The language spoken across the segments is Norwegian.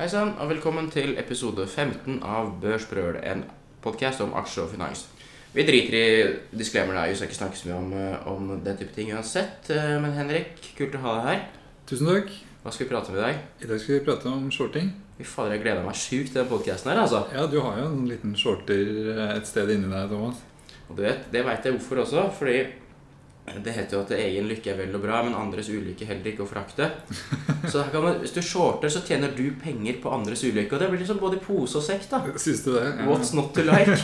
Hei sann, og velkommen til episode 15 av Børsbrøl, en podkast om aksjer og finans. Vi driter i disclaimerne, vi skal ikke snakke så mye om, eh, om den type ting uansett. eh, Men Henrik, kult å ha deg her. Tusen takk. Hva skal vi prate om i dag? I dag skal vi prate om shorting. Fy fader, jeg gleder meg sjukt til den podkasten her, altså. Ja, du har jo en liten shorter eh, et sted inni deg, Thomas. Og du vet, det veit jeg hvorfor også, fordi det heter jo at egen lykke er vel og bra, men andres ulykke heller ikke å frakte. Så man, hvis du shorter, så tjener du penger på andres ulykke. Og det blir liksom både pose og sekk, da. Syns du det? Ja. What's not to like?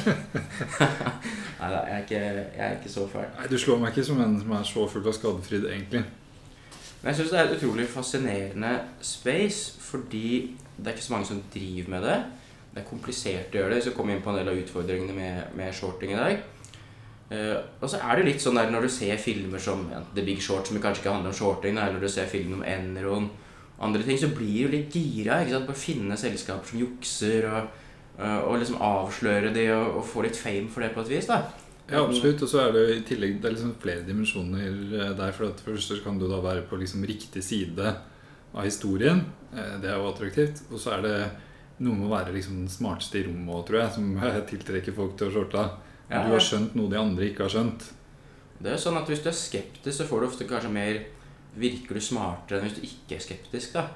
Nei da, jeg, jeg er ikke så fæl. Nei, Du slår meg ikke som en som er så full av skadefryd, egentlig. Men jeg syns det er et utrolig fascinerende space, fordi det er ikke så mange som driver med det. Det er komplisert å gjøre det. Så kom komme inn på en del av utfordringene med, med shorting i dag. Eh, og så er det litt sånn der når du ser filmer som ja, The Big Short, som kanskje ikke handler om shorting, eller eller du ser film om Enron andre ting, så blir du litt gira ikke sant? på å finne selskaper som jukser, og, uh, og liksom avsløre de og, og få litt fame for det på et vis. da. Ja, absolutt. Og så er det jo i tillegg det er liksom flere dimensjoner eh, der. For at først kan du da være på liksom riktig side av historien. Det er jo attraktivt. Og så er det noe med å være liksom den smarteste i rommet òg, tror jeg, som tiltrekker folk til å shorte. Ja, Du har skjønt noe de andre ikke har skjønt. Det er sånn at Hvis du er skeptisk, så får du ofte kanskje mer Virker du smartere enn hvis du ikke er skeptisk. da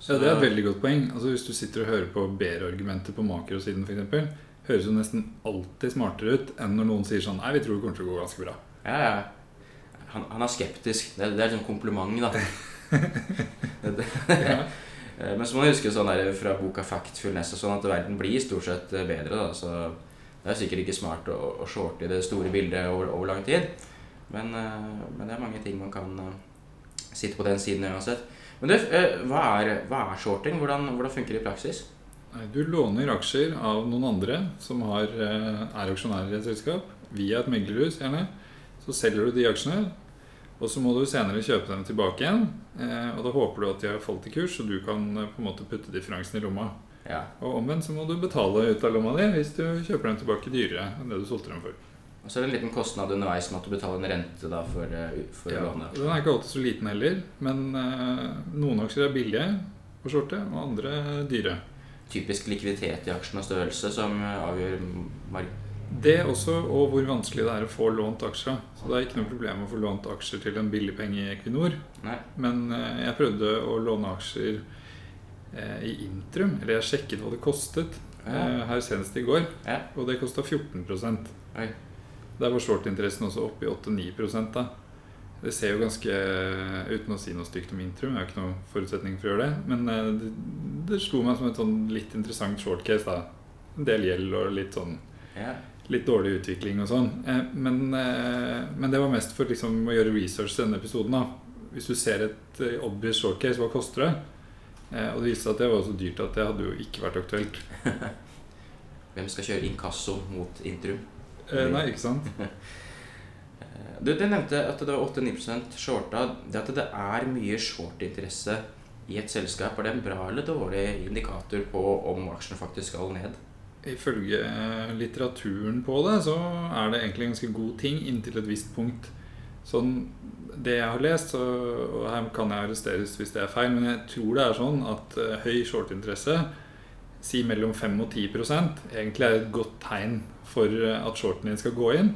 Ja, Det er et veldig godt poeng. Altså Hvis du sitter og hører på bedre-argumenter på makrosiden f.eks., høres jo nesten alltid smartere ut enn når noen sier sånn Nei, vi tror det kommer til å gå ganske bra. Ja, ja. Han, han er skeptisk. Det, det er sånn kompliment, da. det, det. Ja. Men så må man huske sånn der fra boka Factfulness og sånn at verden blir stort sett eh, bedre. da, så Det er sikkert ikke smart å, å shorte i det store bildet over, over lang tid. Men, eh, men det er mange ting man kan eh, sitte på den siden uansett. Men du, eh, hva er, hva er shorting? Hvordan, hvordan funker det i praksis? Du låner aksjer av noen andre som har, er aksjonærer i et selskap, via et meglerhus gjerne. Så selger du de aksjene, og så må du senere kjøpe dem tilbake igjen. Og da håper du at de har falt i kurs, så du kan på en måte putte differansen i lomma. Ja. Og omvendt så må du betale ut av lomma di hvis du kjøper dem tilbake dyrere enn det du solgte dem for. Og så er det en liten kostnad underveis med at du betaler en rente da for, eh, for Ja, å låne. den er ikke alltid så liten heller, men eh, noen aksjer er billige på skjorte, og andre dyre. Typisk likviditet i aksjen og størrelse som eh, avgjør mark Det også, og hvor vanskelig det er å få lånt aksjer. Så det er ikke noe problem å få lånt aksjer til en billig penge i Equinor. Nei. Men jeg prøvde å låne aksjer i Intrum, eller jeg sjekket hva det kostet Ja. eh, her senest i går, Ja. og det kosta 14 Oi. Der var short-interessen også oppe i 8-9 da. Det ser jo ganske Uten å si noe stygt om Intrum, jeg har ikke noen forutsetning for å gjøre det, men eh, det, det slo meg som et sånn litt interessant short-case. da En del gjeld og litt sånn Ja. litt dårlig utvikling og sånn. Eh, Men, eh, men det var mest for liksom å gjøre research til denne episoden. da Hvis du ser et eh, obvious short-case, hva koster det? Eh, Og det viste seg at det var så dyrt at det hadde jo ikke vært aktuelt. Hvem skal kjøre inkasso mot Intrum? Eh, Nei, ikke sant? Eh, Du, du nevnte at det var 8-9 shorta. Det at det er mye short-interesse i et selskap, er det en bra eller dårlig indikator på om aksjene faktisk skal ned? Ifølge litteraturen på det, så er det egentlig en ganske god ting inntil et visst punkt. Sånn det jeg har lest, så, og her kan jeg arresteres hvis det er feil, men jeg tror det er sånn at uh, høy shortinteresse, si mellom 5 og 10 egentlig er et godt tegn for eh, at shorten din skal gå inn.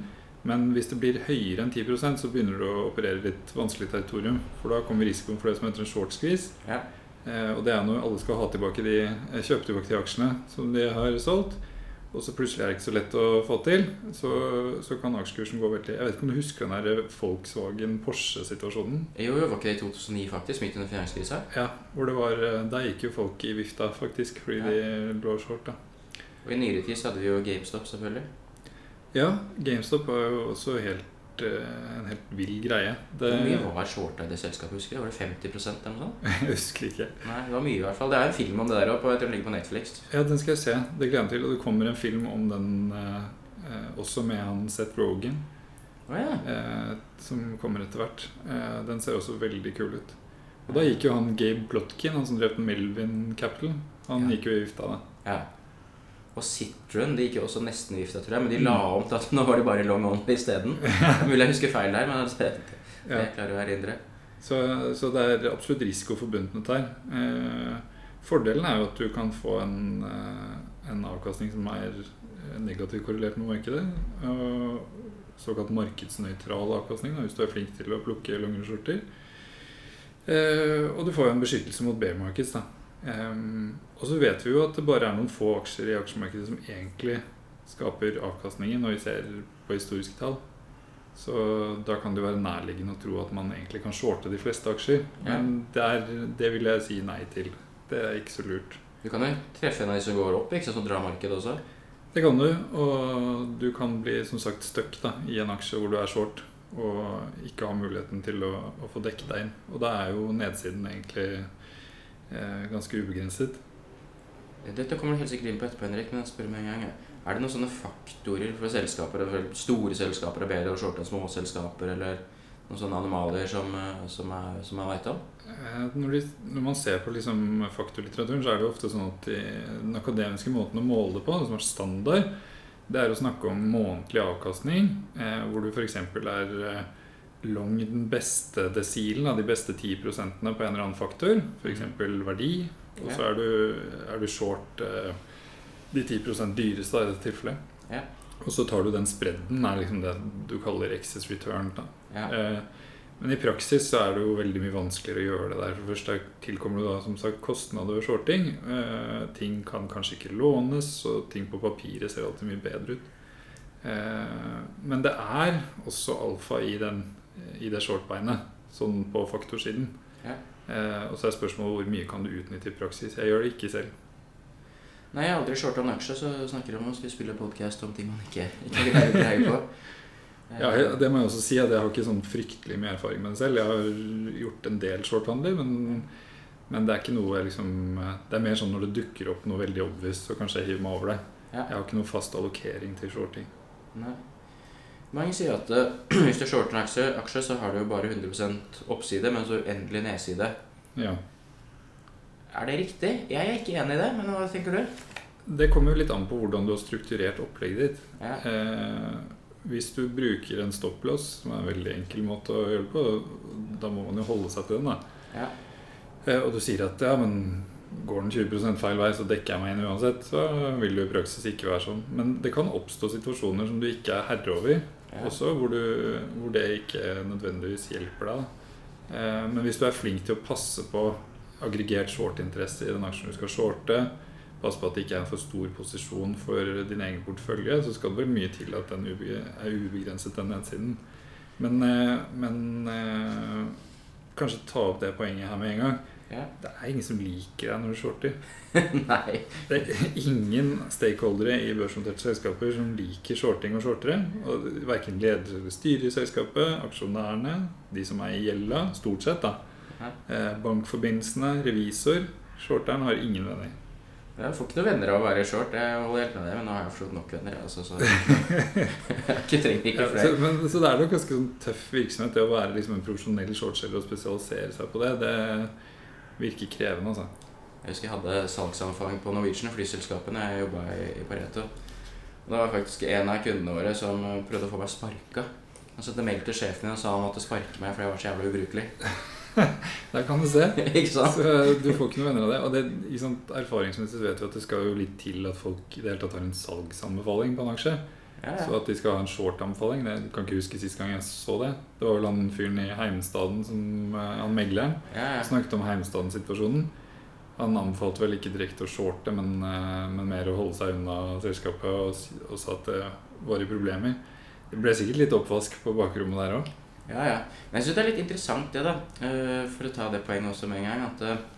Men hvis det blir høyere enn 10% så begynner du å operere litt vanskelig territorium. For da kommer risikoen for det som heter en short squeeze. Ja. Uh, og det er når alle skal ha tilbake de, kjøpe tilbake de aksjene som de har solgt. Og så plutselig er det ikke så lett å få til. Så, så kan aksjekursen gå veldig Jeg vet ikke om du husker den der Volkswagen-Porsche-situasjonen? Jo, jo, var ikke det i 2009 faktisk, midt under finanskrisa? Ja, hvor det var eh, Der gikk jo folk i vifta, faktisk, fordi Ja. de lå short. da Og i nyere tid så hadde vi jo GameStop, selvfølgelig. Ja, GameStop var jo også helt, en helt vill greie. Det, Hvor mye var shorta i det selskapet, husker du? Var det 50% eller noe sånt? Jeg husker ikke. Nei, det var mye i hvert fall. Det er en film om det der oppe, jeg den ligger på Netflix. Ja, den skal jeg se. Det gleder jeg meg til. Og det kommer en film om den eh, eh, også med han Seth Rogan. Oh, ja. eh, som kommer etter hvert. Eh, den ser også veldig kul ut. Og da gikk jo han Gabe Plotkin, han som drev Melvin Capital, han Ja. gikk jo i vifta da. ja. Og Citroen de gikk jo også nesten vifta, tror jeg, men de la om til at nå var de bare long on isteden. Mulig jeg husker feil der, men det, det klarer å erindre. Så, så det er absolutt risiko forbundet med dette. Eh, Fordelen er jo at du kan få en, eh, en avkastning som er eh, negativt korrelert med markedet. og Såkalt markedsnøytral avkastning, hvis du er flink til å plukke lange skjorter. Eh, og du får jo en beskyttelse mot bear markeds. da. Um, og så vet vi jo at det bare er noen få aksjer i aksjemarkedet som egentlig skaper avkastningen når vi ser på historiske tall. Så da kan det jo være nærliggende å tro at man egentlig kan shorte de fleste aksjer. Men det, er, det vil jeg si nei til. Det er ikke så lurt. Du kan jo treffe en av de som går opp, ikke sant, som drar markedet også. Det kan du, og du kan bli som sagt stuck i en aksje hvor du er short og ikke har muligheten til å, å få dekket deg inn. Og da er jo nedsiden egentlig ganske ubegrenset. Dette kommer du helt sikkert inn på etterpå, Henrik, men jeg spør med en gang. Er det noen sånne faktorer for selskaper, store selskaper er bedre og shorte enn små selskaper, eller noen sånne animalier som, eh, som, er, som jeg veit om? Eh, når, de, når, man ser på liksom faktorlitteraturen, så er det jo ofte sånn at de, den akademiske måten å måle det på, som er standard, det er å snakke om månedlig avkastning, eh, hvor du f.eks. er eh, long den beste desilen av de beste 10% på en eller annen faktor, f.eks. verdi, og så er du, er du short eh, de 10 dyreste i dette tilfellet. Ja. Og så tar du den spredden, er liksom det du kaller excess return. Ja. Eh, men i praksis så er det jo veldig mye vanskeligere å gjøre det der. For først der tilkommer det da som sagt kostnader ved shorting. Eh, ting kan kanskje ikke lånes, og ting på papiret ser alltid mye bedre ut. Eh, men det er også alfa i, den, i det shortbeinet, sånn på faktorsiden. Ja. Eh, og så er spørsmålet hvor mye kan du utnytte i praksis. Jeg gjør det ikke selv. Nei, jeg har aldri shorta en aksje, så snakker om å skulle spille podkast om ting man ikke, ikke greier på. Ja, Det må jeg også si at jeg har ikke sånn fryktelig mye erfaring med det selv. Jeg har gjort en del shorthandler, men, men det er ikke noe jeg liksom Det er mer sånn når det dukker opp noe veldig obvious, så kanskje jeg hiver meg over det. Ja. Jeg har ikke noe fast allokering til shorting. Nei. Mange sier at uh, hvis du shorter en aksje, aksje, så har du jo bare 100% oppside, men så uendelig nedside. Ja. Er det riktig? Jeg er ikke enig i det, men hva tenker du? Det kommer jo litt an på hvordan du har strukturert opplegget ditt. Ja. Eh, hvis du bruker en stopplås, som er en veldig enkel måte å gjøre det på, da må man jo holde seg til den. da. Ja. Eh, og du sier at ja, men går den 20 feil vei, så dekker jeg meg inn uansett. Så vil det i praksis ikke være sånn. Men det kan oppstå situasjoner som du ikke er herre over. Også hvor, du, hvor det ikke nødvendigvis hjelper deg. Eh, men hvis du er flink til å passe på aggregert shortinteresse i den aksjen du skal shorte, passe på at det ikke er en for stor posisjon for din egen portefølje, så skal det vel mye til at den er ubegrenset, den nedsiden. Men, eh, men eh, kanskje ta opp det poenget her med en gang. Ja. Det er ingen som liker deg når du shorter. Nei. Det er ingen stakeholdere i børsnoterte selskaper som liker shorting og shortere. Og Verken ledere eller styre i selskapet, aksjonærene, de som er i gjelda, stort sett, da. Eh, bankforbindelsene, revisor. Shorteren har ingen venner. Jeg får ikke noen venner av å være short, jeg holder helt med det, men nå har jeg forstått nok venner. Altså, så jeg trenger ikke Ja, så, flere. men, så det er nok ganske sånn tøff virksomhet, det å være liksom en profesjonell shortselger og spesialisere seg på det. Det virker krevende, altså. Jeg husker jeg hadde salgsanfang på Norwegian, flyselskapene jeg jobba i, i Pareto. Og det var faktisk en av kundene våre som prøvde å få meg sparka. Han sendte mail til sjefen min og sa han måtte sparke meg fordi jeg var så jævla ubrukelig. Der kan du se. ikke sant? Så du får ikke noen venner av det. Og det, sånt erfaringsmessig vet vi at det skal jo litt til at folk i det hele tatt har en salgsanbefaling på en aksje. Ja, Så at de skal ha en short-anbefaling, det jeg kan ikke huske sist gang jeg så det. Det var vel han fyren i Heimstaden, som, eh, han megleren, ja, ja. snakket om Heimstaden-situasjonen. Han anbefalte vel ikke direkte å shorte, men, eh, men mer å holde seg unna selskapet og, og sa at det var i problemer. Det ble sikkert litt oppvask på bakrommet der òg. Ja, ja. Men jeg syns det er litt interessant det, da. eh, For å ta det poenget også med en gang. At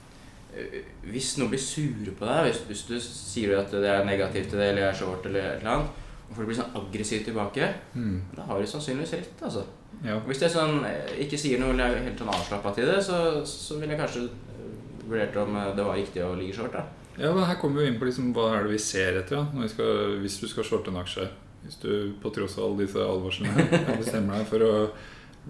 hvis noen blir sure på deg, hvis, hvis du sier at det er negativt til det, eller jeg er short, eller et eller annet, og folk blir sånn aggressiv tilbake, da har du sannsynligvis rett, altså. Ja. Hvis jeg sånn, eh, ikke sier noe eller er helt sånn avslappa til det, så, så vil jeg kanskje eh, vurdert om eh, det var riktig å ligge short, da. Ja, men Her kommer vi inn på liksom, hva er det vi ser etter da, skal, hvis du skal shorte en aksje. Hvis du på tross av alle disse advarslene bestemmer deg for å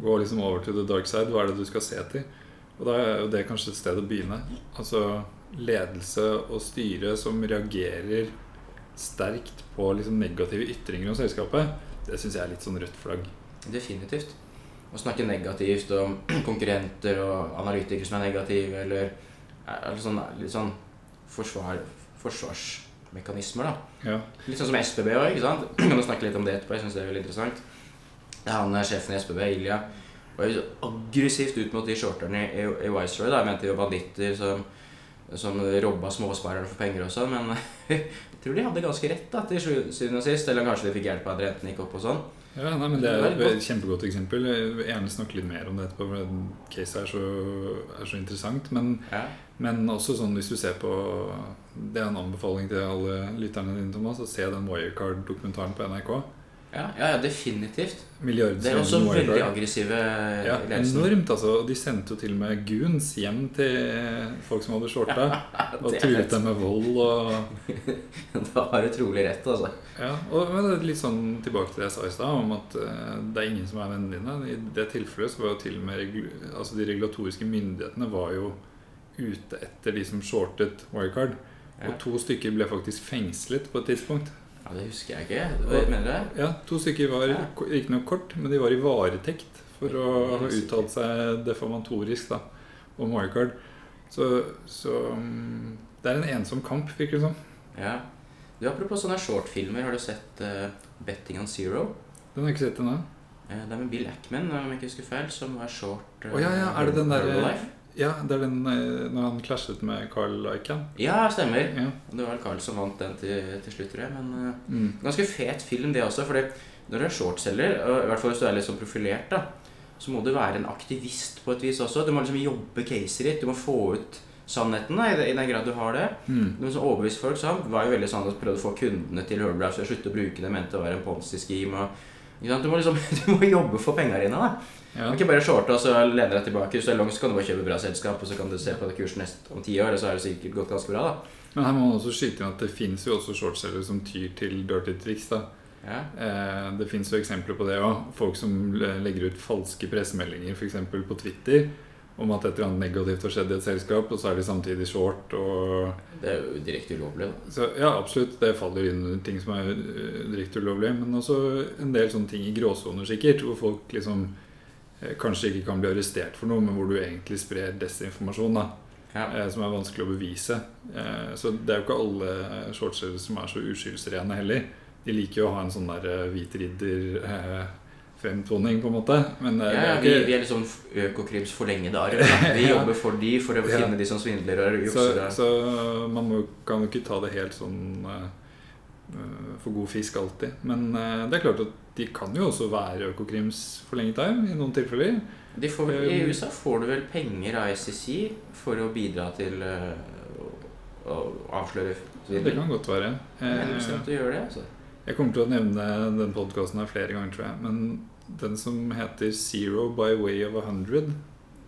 gå liksom over til the dark side, hva er det du skal se etter? Og Da er jo det kanskje et sted å begynne. Altså ledelse og styre som reagerer sterkt på liksom negative ytringer om selskapet, det syns jeg er litt sånn rødt flagg. Definitivt. Å snakke negativt om konkurrenter og analytikere som er negative, eller, eller sånn, litt sånn forsvar, forsvarsmekanismer. da. Ja. Litt sånn som SBB òg, ikke sant? Kan du snakke litt om det etterpå? Jeg synes det er veldig interessant. Det er Han er sjefen i SBB, Ilja, var jo aggressivt ut mot de shorterne i, i Viceroy. da. Jeg mente de var banditter som, som robba småsparerne for penger og sånn, men tror de hadde ganske rett da, til syvende og sist. Eller kanskje de fikk hjelp av at renten gikk opp og sånn. Ja, nei, men Det er Det er et godt. kjempegodt eksempel. Jeg vil gjerne snakke litt mer om det etterpå, for caset er så, er så interessant. Men, Ja. men også sånn hvis du ser på Det er en anbefaling til alle lytterne dine, Thomas, å se den Wirecard-dokumentaren på NRK. Ja, ja, ja, definitivt. Det er også veldig aggressive Ja, ledelsen. enormt, altså. Og de sendte jo til og med goons hjem til folk som hadde shorta. Og truet dem med vold og Da har du trolig rett, altså. Ja, og men det er litt sånn tilbake til det jeg sa i stad, om at eh, det er ingen som er vennene dine. I det tilfellet så var jo til og med altså de regulatoriske myndighetene var jo ute etter de som shortet Wirecard. Og to stykker ble faktisk fengslet på et tidspunkt. Ja, Det husker jeg ikke. Hva mener du? Ja, To stykker var Ja. riktignok kort, men de var i varetekt for å ha uttalt seg defamatorisk da, om Wirecard. Så, så mm, det er en ensom kamp, virker det som. Ja. Du, Apropos sånne shortfilmer, har du sett uh, 'Betting on Zero'? Den har jeg ikke sett ennå. Eh, det er med Bill Ackman, om jeg ikke husker feil, som var short Uh, oh, ja, ja, er det den der-? Ja, det er den eh, når han klasjet med Carl Icahn. Ja, stemmer. Ja. Det var Carl som vant den til, til slutt, tror jeg. Men eh, Mm. ganske fet film, det også. fordi når du er shortselger, i hvert fall hvis du er litt sånn profilert, da, så må du være en aktivist på et vis også. Du må liksom jobbe caset ditt. Du må få ut sannheten, da, i, den grad du har det. Mm. De som overbeviste folk så var jo veldig sånn at prøvde å få kundene til Herbalife til å slutte å bruke det, mente å være en ponzi-scheme. og-? Du må liksom du må jobbe for penga dine. da Ja. ikke bare shorte og så lene deg tilbake. Hvis du er lang, så kan du bare kjøpe bra selskap, og så kan du se på det kursen neste, om ti år, og så er det sikkert gått ganske bra. da Men her må man også skyte inn at det fins jo også shortselgere som tyr til dirty triks. da. Ja, Eh, det fins jo eksempler på det òg. Folk som legger ut falske pressemeldinger f.eks. på Twitter om at et eller annet negativt har skjedd i et selskap, og så er de samtidig short. og... Det er jo direkte ulovlig. da Så ja, absolutt. Det faller inn under ting som er eh, direkte ulovlig. Men også en del sånne ting i gråsoner, sikkert. Hvor folk liksom eh, kanskje ikke kan bli arrestert for noe, men hvor du egentlig sprer desinformasjon. da Ja. eh, Som er vanskelig å bevise. Så det er jo ikke alle shortselgere som er så uskyldsrene heller. De liker jo å ha en sånn der hvit hvit ridder-fremtoning, på en måte. Men eh, Ja, ja, er vi, vi er liksom Økokrims forlengede arv. Vi Ja. jobber for de for å Ja. finne de som svindler og jukser. Så, så man må, kan jo ikke ta det helt sånn eh, for god fisk alltid. Men uh, det er klart at de kan jo også være Økokrims forlengede arv i noen tilfeller. De får, I Um, USA får du vel penger av ICC for å bidra til uh, å, avsløre svindel? Det kan godt være. Men, mener Eh, bestemt å gjøre det. altså. Jeg kommer til å nevne den podkasten her flere ganger, tror jeg. Men den som heter 'Zero by Way of a Hundred',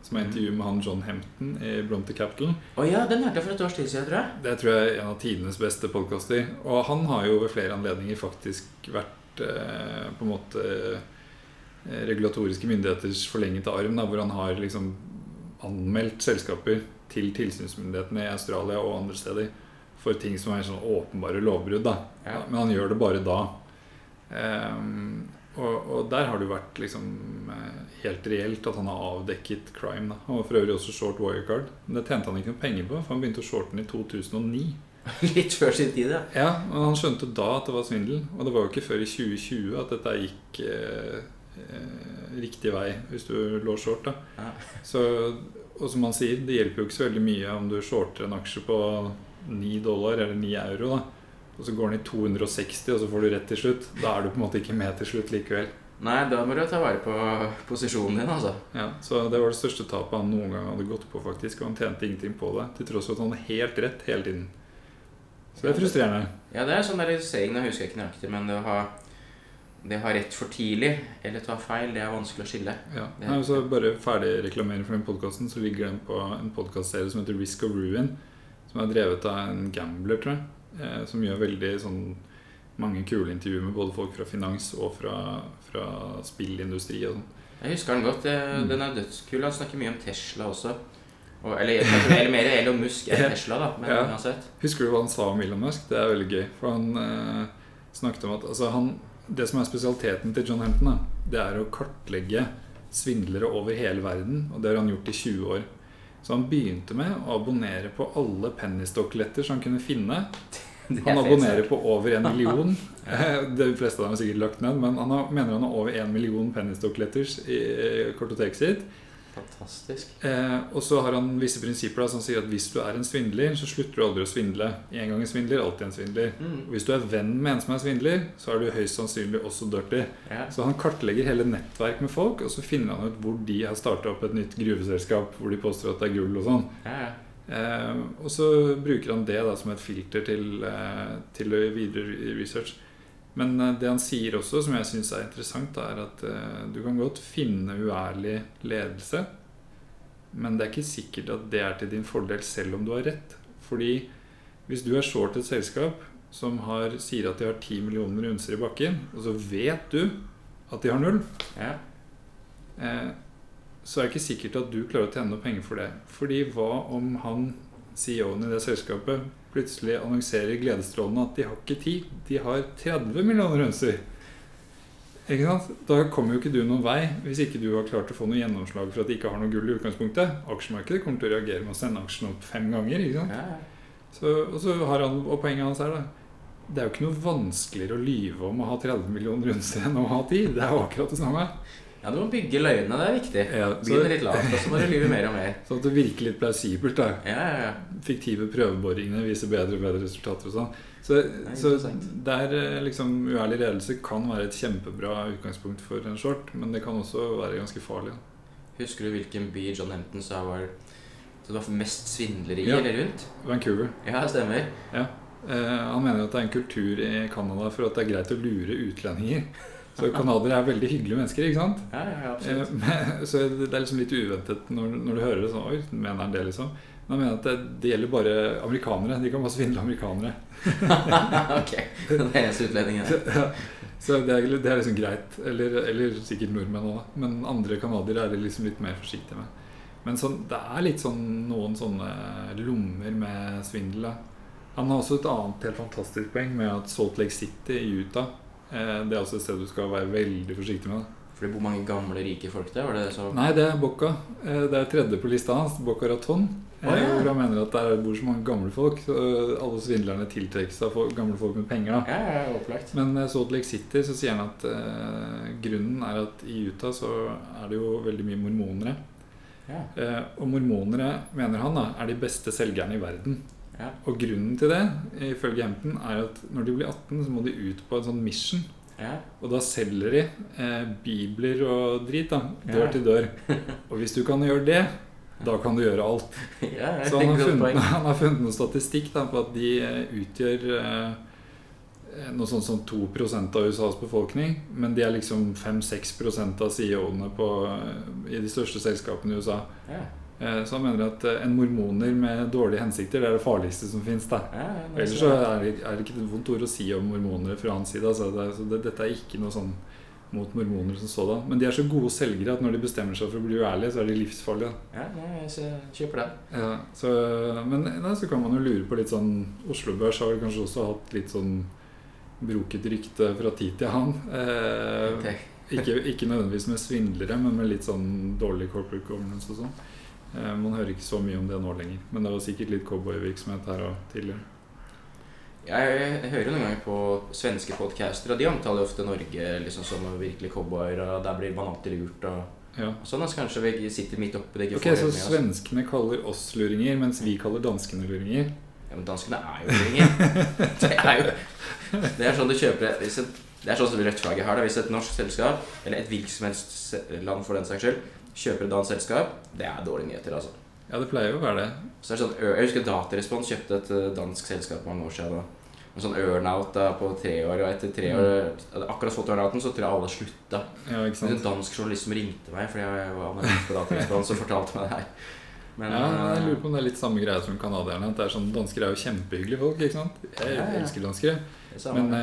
som er Mhm. intervju med han John Hempton i Bronte Capital, oh, ja, den hørte jeg for et års tid siden, tror jeg. det tror jeg er en av tidenes beste podkaster. Og han har jo ved flere anledninger faktisk vært eh, på en måte eh, regulatoriske myndigheters forlengete arm, da, hvor han har liksom anmeldt selskaper til tilsynsmyndighetene i Australia og andre steder for ting som er sånn åpenbare lovbrudd. da. Ja. Men han gjør det bare da. Um, og, og der har det jo vært liksom eh, helt reelt at han har avdekket crime. da. Han var for øvrig også short Wirecard. Men det tjente han ikke noe penger på, for han begynte å shorte den i 2009. Litt før sin tid, ja. Ja, men Han skjønte da at det var svindel. Og det var jo ikke før i 2020 at dette gikk eh, eh, riktig vei, hvis du lå short. da. Ja. Så, og som han sier, det hjelper jo ikke så veldig mye om du shorter en aksje på 9 dollar eller 9 euro. da. Og så går den i 260, og så får du rett til slutt. Da er du på en måte ikke med til slutt likevel. Nei, da må du ta vare på posisjonen din, altså. Ja, Så det var det største tapet han noen gang hadde gått på, faktisk. Og han tjente ingenting på det, til tross for at han hadde helt rett hele tiden. Så det er frustrerende. Ja, det er sånn der saying, nå husker jeg ikke nøyaktig, men det å ha det å ha rett for tidlig eller ta feil, det er vanskelig å skille. Ja. Nei, så bare ferdig reklamering for den podkasten, så ligger den på en podkastserie som heter Risk of Ruin. Som er drevet av en gambler, tror jeg. Eh, som gjør veldig sånn mange kule intervjuer med både folk fra finans og fra, fra spillindustri og sånn. Jeg husker den godt. Mm. Den er dødskul. Han snakker mye om Tesla også. Og, eller, eller mer Elon Musk enn Tesla, da. Men Ja. uansett. Husker du hva han sa om Elon Musk? Det er veldig gøy. For han eh, snakket om at altså han, Det som er spesialiteten til John Hampton, da, det er å kartlegge svindlere over hele verden. Og det har han gjort i 20 år. Så han begynte med å abonnere på alle pennystokkletter som han kunne finne. Er Han abonnerer på over en million. De fleste av dem har sikkert lagt ned, men han har, mener han har over en million pennystock-letters i kortoteket sitt. Fantastisk. Eh, og så har han visse prinsipper da, som sier at hvis du er en svindler, så slutter du aldri å svindle. En gang en svindler, alltid en svindler. Mm. Og hvis du er venn med en som er svindler, så er du høyst sannsynlig også dirty. Ja. Så han kartlegger hele nettverk med folk, og så finner han ut hvor de har starta opp et nytt gruveselskap hvor de påstår at det er gull og sånn. Ja, ja. Eh, og så bruker han det da som et filter til, eh, til videre research. Men eh, det han sier også, som jeg syns er interessant, er at eh, du kan godt finne uærlig ledelse, men det er ikke sikkert at det er til din fordel selv om du har rett. Fordi hvis du er short et selskap som har, sier at de har 10 millioner unser i bakken, og så vet du at de har null, ja. eh, så er det ikke sikkert at du klarer å tjene noe penger for det. Fordi hva om han, CEO-en i det selskapet, plutselig annonserer gledesstrålende at de har ikke 10, de har 30 millioner hønser. Ikke sant? Da kommer jo ikke du noen vei hvis ikke du har klart å få noe gjennomslag for at de ikke har noe gull i utgangspunktet. Aksjemarkedet kommer til å reagere med å sende aksjen opp fem ganger. ikke sant? ja. Så, og, så har han, og poenget hans er da det er jo ikke noe vanskeligere å lyve om å ha 30 millioner hønser enn å ha 10. Det er jo akkurat det samme. Ja, du må bygge løgnene. Det er viktig. Ja, så- Begynne litt lavt, og så må du lyve mer og mer. Sånn at det virker litt plausibelt. da Ja, ja, ja. Fiktive prøveboringene viser bedre og bedre resultater og sånn. Så, så der eh, liksom uærlig ledelse kan være et kjempebra utgangspunkt for en short, men det kan også være ganske farlig. Da. Husker du hvilken by John Hampton sa var det var mest svindlere i Ja. rundt? Vancouver. Ja, stemmer. Ja. Eh, han mener at det er en kultur i Canada for at det er greit å lure utlendinger. Så canadiere er veldig hyggelige mennesker, ikke sant? Ja, ja, Eh, absolutt. men, så det er liksom litt uventet når, når du hører det sånn Oi, mener han det, liksom? Men han mener at det, det gjelder bare amerikanere. De kan bare svindle amerikanere. ok. Det er utlendingen. Ja, så det er, det er liksom greit. Eller, eller sikkert nordmenn òg. Men andre canadiere er de liksom litt mer forsiktige med. Men sånn, det er litt sånn noen sånne lommer med svindel. Han har også et annet helt fantastisk poeng med at Salt Lake City i Utah eh, Det er også et sted du skal være veldig forsiktig med. da. For det bor mange gamle, rike folk der? Det så Nei, det er Boca. Eh, det er tredje på lista hans. Bocca Raton. Oh, ja. Hvor han mener at der bor så mange gamle folk. Så eh, alle svindlerne tiltrekkes av gamle folk med penger. da Ja, ja, opplagt. Men så Salt Lake City så sier han at eh, grunnen er at i Utah så er det jo veldig mye mormonere. Ja. Eh, og mormonere, mener han, da, er de beste selgerne i verden. Ja. Og grunnen til det, ifølge Hampton, er at når de blir 18, så må de ut på en sånn mission. Ja. Og da selger de eh, bibler og drit, da. Dør Ja. til dør. Og hvis du kan gjøre det, da kan du gjøre alt. Så han har funnet, han har funnet noe statistikk da, på at de eh, utgjør eh, noe sånt som 2% av USAs befolkning. Men de er liksom 5-6 av CEO-ene eh, i de største selskapene i USA. Eh, så han mener at eh, en mormoner med dårlige hensikter det er det farligste som fins. Ja, Ellers så er det, er det ikke et vondt ord å si om mormonere fra hans side. Altså. Det, så det, dette er ikke noe sånn mot mormoner som sådan. Men de er så gode selgere at når de bestemmer seg for å bli uærlige, så er de livsfarlige. Ja, jeg kjøper det. Ja, så, men nei, så kan man jo lure på litt sånn Oslo Børs har vel kanskje også hatt litt sånn broket rykte fra tid til annen. Eh, okay. ikke, ikke nødvendigvis med svindlere, men med litt sånn dårlig corporate governance og sånn. Eh, man hører ikke så mye om det nå lenger. Men det var sikkert litt cowboyvirksomhet her og tidligere. Jeg, hører noen ganger på svenske podcaster, og de omtaler ofte Norge liksom som virkelig cowboyer, og der blir man alltid lurt. og Ja. sånn, altså Kanskje vi sitter midt oppi det. ikke Ok, Så svenskene kaller oss luringer, mens vi kaller danskene luringer? Ja, men danskene er jo luringer. Det er jo Det er sånn du kjøper et, Det er sånn som rødt flagget her. har. Hvis et norsk selskap, eller et hvilket som helst land for den saks skyld, kjøper et dansk selskap, det er dårlige nyheter, altså. Ja, det pleier jo å være det. Så er det sånn, Jeg husker Datarespons kjøpte et eh, dansk selskap mange år siden. Da. En sånn earnout da, på tre år, og etter tre år hadde akkurat fått earnouten, så tror jeg alle slutta. Ja, ikke sant? en dansk journalist som ringte meg fordi jeg var analyst på Datarespons og fortalte meg det her. Men, Ja, jeg eh, lurer på om det er litt samme greia som canadierne. Er sånn, Dansker er jo kjempehyggelige folk. ikke sant? Jeg elsker danskere. er. Men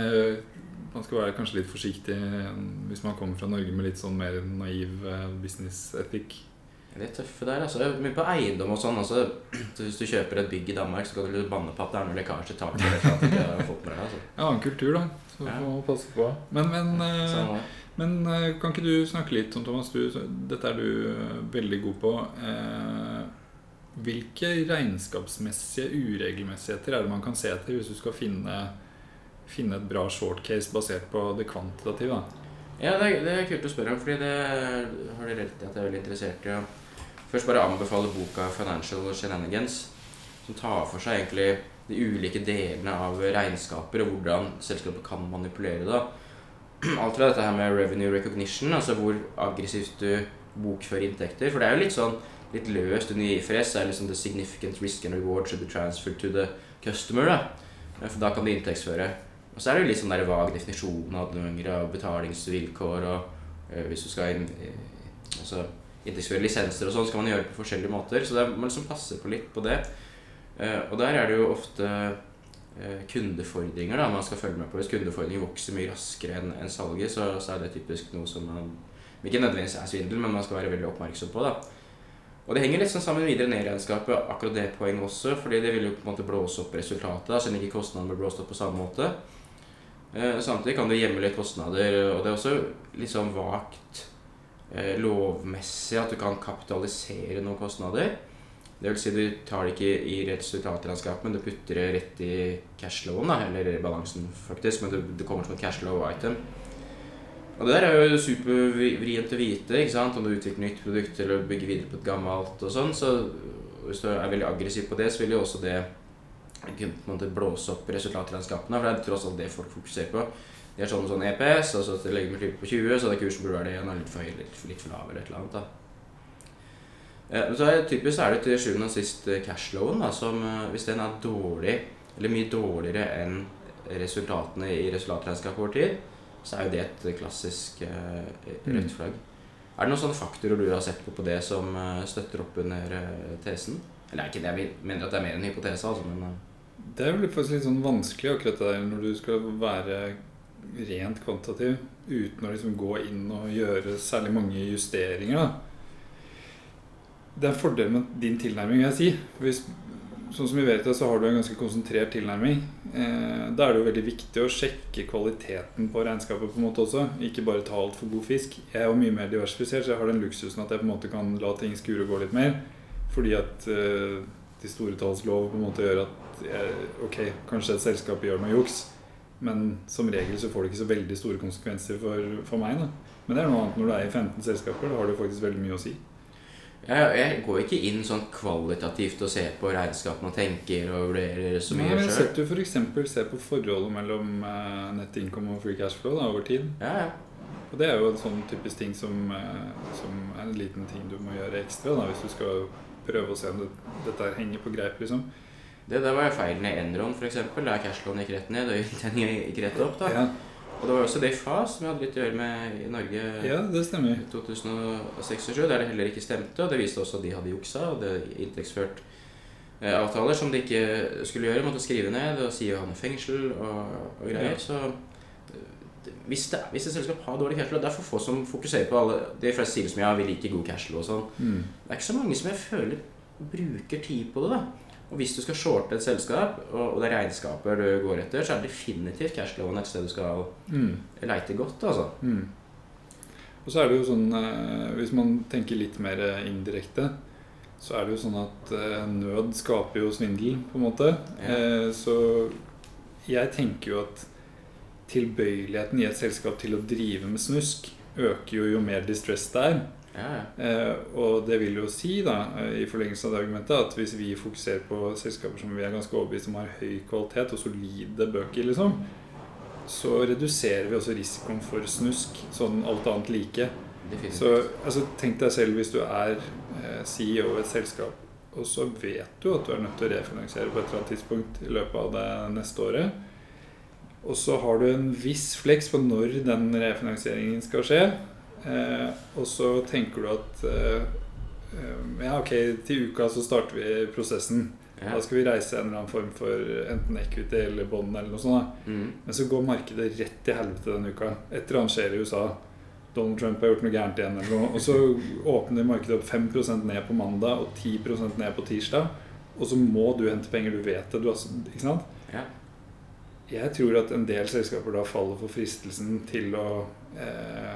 man skal være kanskje litt forsiktig eh, hvis man kommer fra Norge med litt sånn mer naiv eh, business-etikk. Det er tøffe der, altså. Mye på eiendom og sånn. Altså. Så hvis du kjøper et bygg i Danmark, så kan du banne på at det er noe lekkasje i taket. eller sånn du ikke har fått med deg, altså. Ja, annen kultur, da. Så Ja. må passe på. Men, men, Samme. men kan ikke du snakke litt om Thomas? Du, dette er du veldig god på. Hvilke regnskapsmessige uregelmessigheter er det man kan se etter hvis du skal finne, finne et bra shortcase basert på det kvantitative? da? Ja, det er, det er kult å spørre om, fordi det har dere rett i at jeg er veldig interessert i. å først bare anbefale boka 'Financial Shenanigans', som tar for seg egentlig de ulike delene av regnskaper og hvordan selskapet kan manipulere det. Alt fra dette her med revenue recognition, altså hvor aggressivt du bokfører inntekter. For det er jo litt sånn litt løst under IFRS. er liksom the significant risk and reward should be transferred to the customer. da. For da kan du inntektsføre. Og så er det jo litt sånn der vag definisjon av og betalingsvilkår og øh, hvis du skal inn, øh, altså, inntektsføre lisenser og sånn, skal man gjøre det på forskjellige måter. Så det er, man liksom passer på litt på det. Uh, og der er det jo ofte uh, kundefordringer da man skal følge med på. Hvis kundefordringer vokser mye raskere enn en salget, så, så, er det typisk noe som man ikke nødvendigvis er svindel, men man skal være veldig oppmerksom på. da. Og det henger litt sånn sammen videre ned i regnskapet, akkurat det poenget også, fordi det vil jo på en måte blåse opp resultatet, da, siden ikke kostnadene blir blåst opp på samme måte. Uh, samtidig kan det gjemme litt kostnader, og det er også litt sånn vagt lovmessig at du kan kapitalisere noen kostnader. Det vil si du tar det ikke i resultatregnskapet, men du putter det rett i cashloven, da, eller balansen, faktisk. Men det, det kommer som et cashlow-item. Og det der er jo supervrient å vite ikke sant? om du utvikler nytt produkt eller bygger videre på et gammelt. og sånn, så Hvis du er veldig aggressiv på det, så vil jo også det kunne blåse opp resultatregnskapene. For det er tross alt det folk fokuserer på. De har sånn, sånn EPS, og så legger vi på 20, så det kursen burde være det igjen, litt for høy, litt, litt for lav eller et eller annet. da. Men så er typisk er det til sjuende og sist eh, cashlowen, da, som eh, hvis den er dårlig, eller mye dårligere enn resultatene i resultatregnskapet over tid, så er jo det et klassisk uh, rødt flagg. Er det noen sånne faktorer du har sett på på det som støtter opp under tesen? Eller er ikke det, jeg mener at det er mer en hypotese, altså, men Det er vel faktisk litt sånn vanskelig akkurat det der når du skal være rent kvantitativ uten å liksom gå inn og gjøre særlig mange justeringer. da det er en fordel med din tilnærming, vil jeg si. Hvis, sånn som vi vet det, så har du en ganske konsentrert tilnærming. Eh, da er det jo veldig viktig å sjekke kvaliteten på regnskapet på en måte også. Ikke bare ta alt for god fisk. Jeg er jo mye mer diversifisert, så jeg har den luksusen at jeg på en måte kan la ting skure og gå litt mer. Fordi at eh, de store talls på en måte gjør at ok, kanskje et selskap gjør meg juks. Men som regel så får det ikke så veldig store konsekvenser for, for meg. Da. Men det er noe annet når du er i 15 selskaper. Da har du faktisk veldig mye å si. Jeg, går ikke inn sånn kvalitativt og ser på regnskapene og tenker og vurderer så mye sjøl. Sett du f.eks. ser på forholdet mellom uh, net income og free cash flow da, over tid. Ja, ja. Og det er jo en sånn typisk ting som, uh, som, er en liten ting du må gjøre ekstra da, hvis du skal prøve å se om det, dette henger på greip. liksom. Det der var jo feilen i Enron, f.eks. Der cashloven gikk rett ned og inntjeningen gikk rett opp. da. Ja. Og det var jo også det FAS som vi hadde litt å gjøre med i Norge ja, det stemmer. i 2006 og 2007, der det heller ikke stemte. Og det viste også at de hadde juksa og det inntektsført eh, avtaler som de ikke skulle gjøre. Måtte skrive ned og si å havne i fengsel og, og greier. Ja. Så hvis, det, hvis et selskap har dårlig cashflow Det er for få som fokuserer på alle De fleste sier som ja, vi liker god cashflow og sånn. Mm. Det er ikke så mange som jeg føler bruker tid på det. da og hvis du skal shorte et selskap, og det er regnskaper du går etter, så er det definitivt cashflowen et sted du skal mm. leite godt. altså. Mm. Og så er det jo sånn, eh, Hvis man tenker litt mer indirekte, så er det jo sånn at eh, nød skaper jo svindel, på en måte. Ja. Eh, så jeg tenker jo at tilbøyeligheten i et selskap til å drive med snusk øker jo jo mer distress det er. Eh, og det vil jo si, da, eh, i forlengelse av det argumentet, at hvis vi fokuserer på selskaper som vi er ganske overbevist om har høy kvalitet og solide bøker, liksom, så reduserer vi også risikoen for snusk, sånn alt annet like. Så altså, tenk deg selv hvis du er eh, CEO i et selskap, og så vet du at du er nødt til å refinansiere på et eller annet tidspunkt i løpet av det neste året. Og så har du en viss fleks på når den refinansieringen skal skje. Eh, og så tenker du at eh, eh, Ja, ok, til uka så starter vi prosessen. Ja. Da skal vi reise en eller annen form for enten equity eller bånd eller noe sånt. Mm. Men så går markedet rett til helvete denne uka. Etter han skjer i USA. Donald Trump har gjort noe gærent igjen. Eller noe. Og så åpner markedet opp 5% ned på mandag og 10% ned på tirsdag. Og så må du hente penger. Du vet det. Du har, ikke sant? Ja. Jeg tror at en del selskaper da faller for fristelsen til å eh,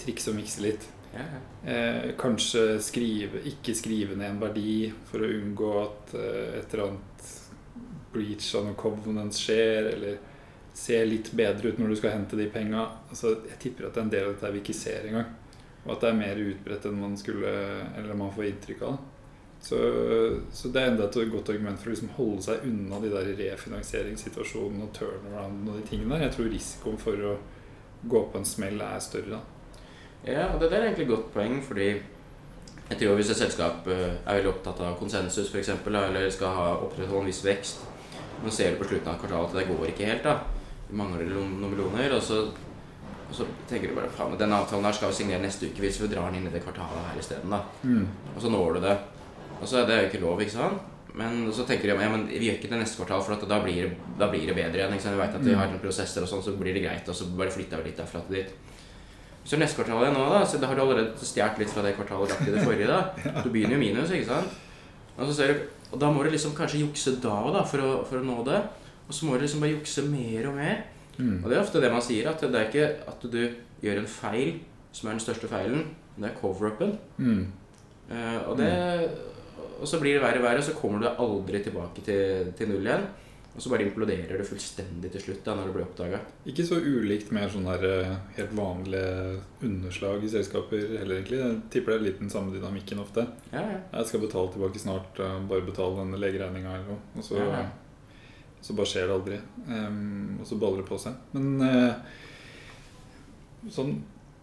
trikse og mikse litt. Ja, ja. Eh, kanskje skrive, ikke skrive ned en verdi for å unngå at eh, et eller annet breach av noen covenants skjer, eller se litt bedre ut når du skal hente de penga. Altså, jeg tipper at det er en del av dette vi ikke ser engang. Og at det er mer utbredt enn man skulle Eller man får inntrykk av. Så, så det er enda et godt argument for å liksom holde seg unna de der refinansieringssituasjonene og turnaround og de tingene der. Jeg tror risikoen for å gå på en smell er større da. Ja, og det er egentlig et godt poeng, fordi jeg tror hvis et selskap eh, er veldig opptatt av konsensus, f.eks., eller skal ha opprettholde en viss vekst, nå ser du på slutten av kvartalet at det går ikke helt, da. Det mangler noen millioner, og så, og så tenker du bare faen, den avtalen her skal vi signere neste uke hvis vi drar den inn i det kvartalet her isteden, da. Og så når du det. Og så er det jo ikke lov, ikke sant? Men så tenker de ja, men vi gjør ikke det neste kvartal, for at da blir, det- da blir det bedre igjen. Vi vet at vi har noen prosesser og sånn, så blir det greit, og så bare flytter vi litt derfra til dit. Så neste kvartal nå, da, så da har du allerede stjålet litt fra det kvartalet lagt i det forrige, da. Du begynner jo minus, ikke sant? Og, så ser du, og da må du liksom kanskje jukse da òg, da, for å, for å nå det. Og så må du liksom bare jukse mer og mer. Mm. Og det er ofte det man sier, at det er ikke at du gjør en feil som er den største feilen, det er cover-upen. Mm. Uh, og, det, og så blir det verre og verre, og så kommer du aldri tilbake til, til null igjen. Og så bare imploderer det fullstendig til slutt da, når det blir oppdaga. Ikke så ulikt med sånne her, eh, helt vanlige underslag i selskaper heller, egentlig. Jeg tipper det er litt den samme dynamikken ofte. Ja, ja. Jeg skal betale tilbake snart, eh, bare betale denne legeregninga eller noe. Og så, ja. så bare skjer det aldri. Um, og så baller det på seg. Men uh, sånn,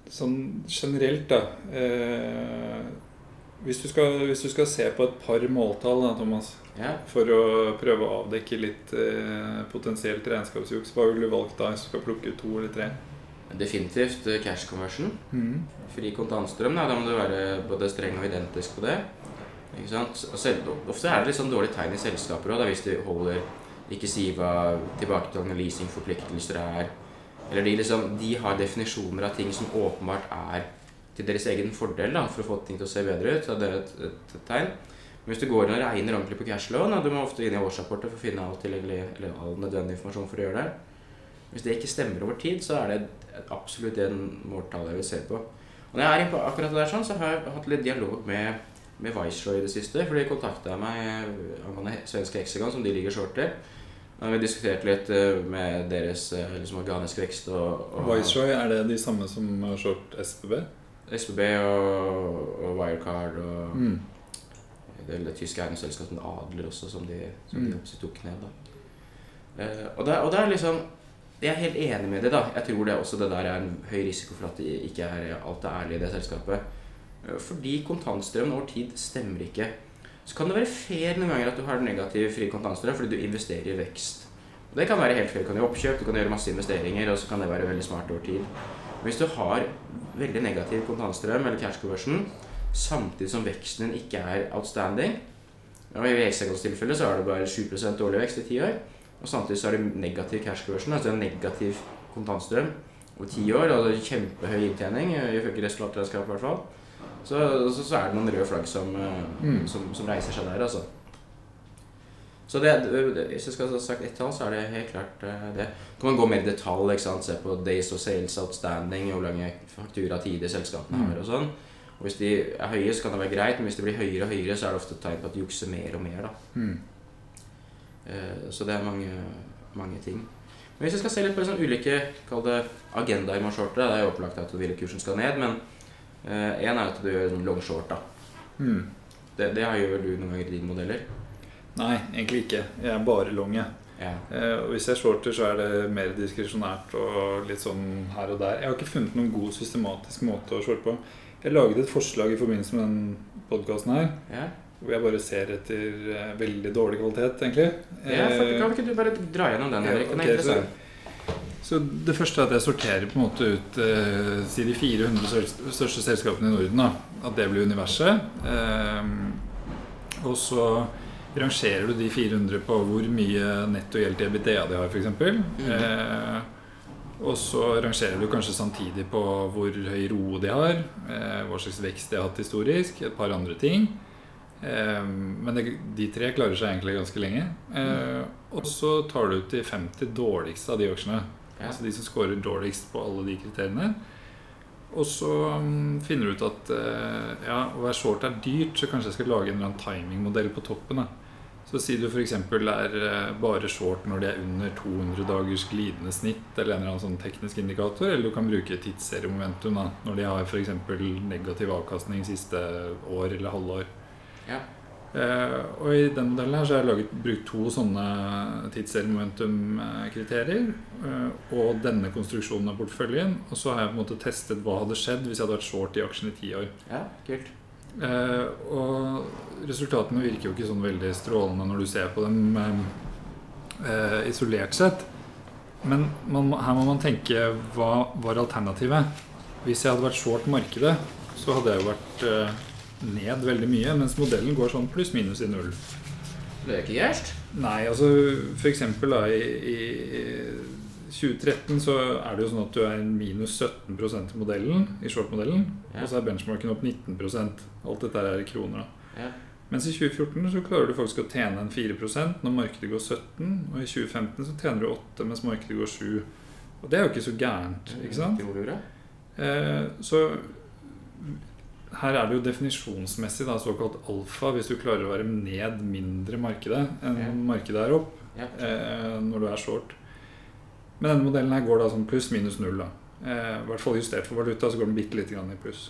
sånn generelt, da uh, hvis, du skal, hvis du skal se på et par måltall, da, Thomas, ja. for å prøve å avdekke litt eh, potensielt regnskapsjuks, hva ville du valgt da hvis du skal plukke ut to eller tre? Definitivt eh, cash conversion. Fri kontantstrøm, da, da må du være både streng og identisk på det. Ikke sant? Selv, ofte er det litt sånn dårlig tegn i selskaper òg, hvis de holder ikke Siva tilbaketalende leasingforpliktelser er Eller de, liksom, de har definisjoner av ting som åpenbart er til deres egen fordel da, for å få ting til å se bedre ut. Så det er et, et, et tegn. Hvis du går inn og regner ordentlig på cashlån, og du må ofte inn i årsrapporter for å finne all, tilgjengelig, eller all nødvendig informasjon for å gjøre det. Hvis det ikke stemmer over tid, så er det absolutt det måltallet jeg vil se på. Og når jeg er på akkurat det der, sånn, så har jeg hatt litt dialog med, med Viceroy i det siste. For de kontakta meg angående svenske Hexagon, som de ligger short til. Vi diskuterte litt eh, med deres eh, liksom organisk vekst og, og Viceroy, er det de samme som har short SBB? SBB og, og Wirecard og Mm. Er det tyske eiendomsselskapet Adler også, som de, som Mm. de tok ned. Eh, og, det, og det er liksom Jeg er helt enig med det. da. Jeg tror det også det der er en høy risiko for at det ikke er alt er ærlig i det selskapet. Eh, fordi kontantstrømmen over tid stemmer ikke. Så kan det være fair noen ganger at du har negativ fri kontantstrøm fordi du investerer i vekst. Og Det kan være helt fair. Du kan gjøre oppkjøp, du kan gjøre masse investeringer, og så kan det være veldig smart over tid. Men hvis du har veldig negativ kontantstrøm eller cash conversion, samtidig som veksten din ikke er outstanding og I Hexagons tilfelle så er det bare 7% årlig vekst i ti år. Og samtidig så er det negativ cash conversion, altså en negativ kontantstrøm over ti år. Altså kjempehøy inntjening, ifølge resultatregnskapet i hvert fall. Så, så, så er det noen røde flagg som, eh, Mm. som, som reiser seg der, altså. Så det, hvis jeg skal ha sagt ett tall, så er det helt klart eh, det. kan man gå mer i detalj, ikke sant? se på days of sales outstanding, hvor lange fakturatider selskapene Mm. har og sånn. Og hvis de er høye, så kan det være greit, men hvis de blir høyere og høyere, så er det ofte et tegn på at de jukser mer og mer. Mm. Eh, Så det er mange, mange ting. Men hvis jeg skal se litt på sånn ulike kall det agendaer med å det er jo opplagt at hvilekursen kursen skal ned, men én er at du gjør en long short. da. Mm. Det, det gjør vel du noen ganger i dine modeller? Nei, egentlig ikke. Jeg er bare long, jeg. Ja. Eh, hvis jeg shorter, så er det mer diskresjonært og litt sånn her og der. Jeg har ikke funnet noen god systematisk måte å shorte på. Jeg laget et forslag i forbindelse med den podkasten her, Ja. hvor jeg bare ser etter uh, veldig dårlig kvalitet, egentlig. ja, for Eh, Kan ikke du bare dra gjennom den, Henrik? Den er okay, interessant. så det første er at jeg sorterer på en måte ut eh, si de 400 største selskapene i Norden. Da. At det blir universet. Eh, og så rangerer du de 400 på hvor mye netto gjeld til EBITDA de har, f.eks. Mhm. Eh, og så rangerer du kanskje samtidig på hvor høy ro de har, eh, hva slags vekst de har hatt historisk, et par andre ting. Eh, men de tre klarer seg egentlig ganske lenge. Eh, og så tar du ut de 50 dårligste av de aksjene. Altså de som scorer dårligst på alle de kriteriene. Og så mm, finner du ut at ja, å være short er dyrt, så kanskje jeg skal lage en eller annen timingmodell på toppen. da. Så si du f.eks. er eh, bare short når det er under 200 dagers glidende snitt, eller en eller annen sånn teknisk indikator, eller du kan bruke tidsseriemomentum da, når de har f.eks. negativ avkastning siste år eller halvår. Ja. Eh, og i den modellen her så har jeg laget, brukt to sånne tidsseriemomentum-kriterier. Eh, og denne konstruksjonen av porteføljen. Og så har jeg på en måte testet hva hadde skjedd hvis jeg hadde vært short i aksjen i ti år. ja, kult. Eh, og resultatene virker jo ikke sånn veldig strålende når du ser på dem eh, eh, isolert sett. Men man, her må man tenke hva var alternativet? Hvis jeg hadde vært short markedet, så hadde jeg jo vært eh, ned veldig mye, mens modellen går sånn pluss-minus i null. Det er ikke gærent. Nei, altså for eksempel da, i, i 2013 så er det jo sånn at du er minus 17 i modellen, i short-modellen, Ja. og så er benchmarken opp 19% Alt dette er i kroner. da. Ja. Mens i 2014 så klarer du faktisk å tjene en 4% når markedet går 17, og i 2015 så tjener du 8 mens markedet går 7. Og det er jo ikke så gærent, ikke sant? Eh, så her er det jo definisjonsmessig da, såkalt alfa hvis du klarer å være ned mindre markedet enn Ja. markedet er opp eh, når du er short. Men denne modellen her går da sånn pluss minus null. da. Eh, I hvert fall justert for valuta så går den bitte lite grann i pluss.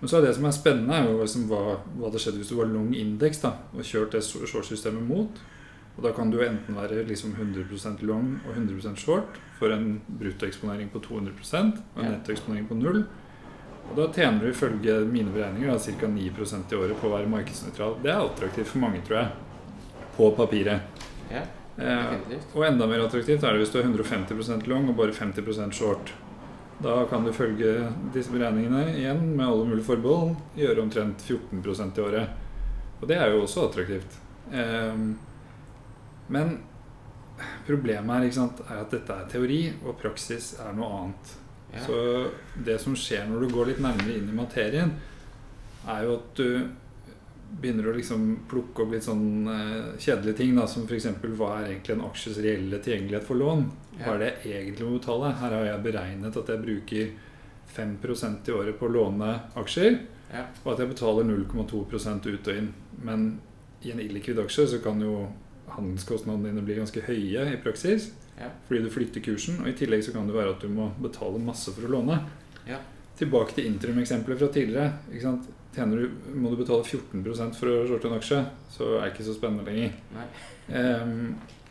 Men så er det som er spennende, er jo liksom hva, hva hadde skjedd hvis du var long indeks da, og kjørt det short-systemet mot. Og Da kan du enten være liksom 100% long og 100% short for en bruttoeksponering på 200 og en nettoeksponering på null. Og Da tjener du ifølge mine beregninger ca. 9% i året på å være markedsnøytral. Det er attraktivt for mange, tror jeg. På papiret. Ja, Eh, og enda mer attraktivt er det hvis du er 150% long og bare 50% short. Da kan du følge disse beregningene igjen med alle mulige forbehold gjøre omtrent 14% i året. Og det er jo også attraktivt. Eh, men problemet her sant, er at dette er teori, og praksis er noe annet. Ja. Så det som skjer når du går litt nærmere inn i materien, er jo at du begynner å liksom plukke opp litt sånn uh, kjedelige ting, da, som f.eks. hva er egentlig en aksjes reelle tilgjengelighet for lån? Hva er det jeg egentlig må betale? Her har jeg beregnet at jeg bruker 5% i året på å låne aksjer, Ja. og at jeg betaler 0,2% ut og inn. Men i en illikvid aksje så kan jo handelskostnadene dine bli ganske høye i praksis. Ja. Fordi du flytter kursen, og i tillegg så kan det være at du må betale masse for å låne. Ja. Tilbake til interim-eksempelet fra tidligere. Tjener du, må du betale 14 for å shorte en aksje, så er det ikke så spennende lenger.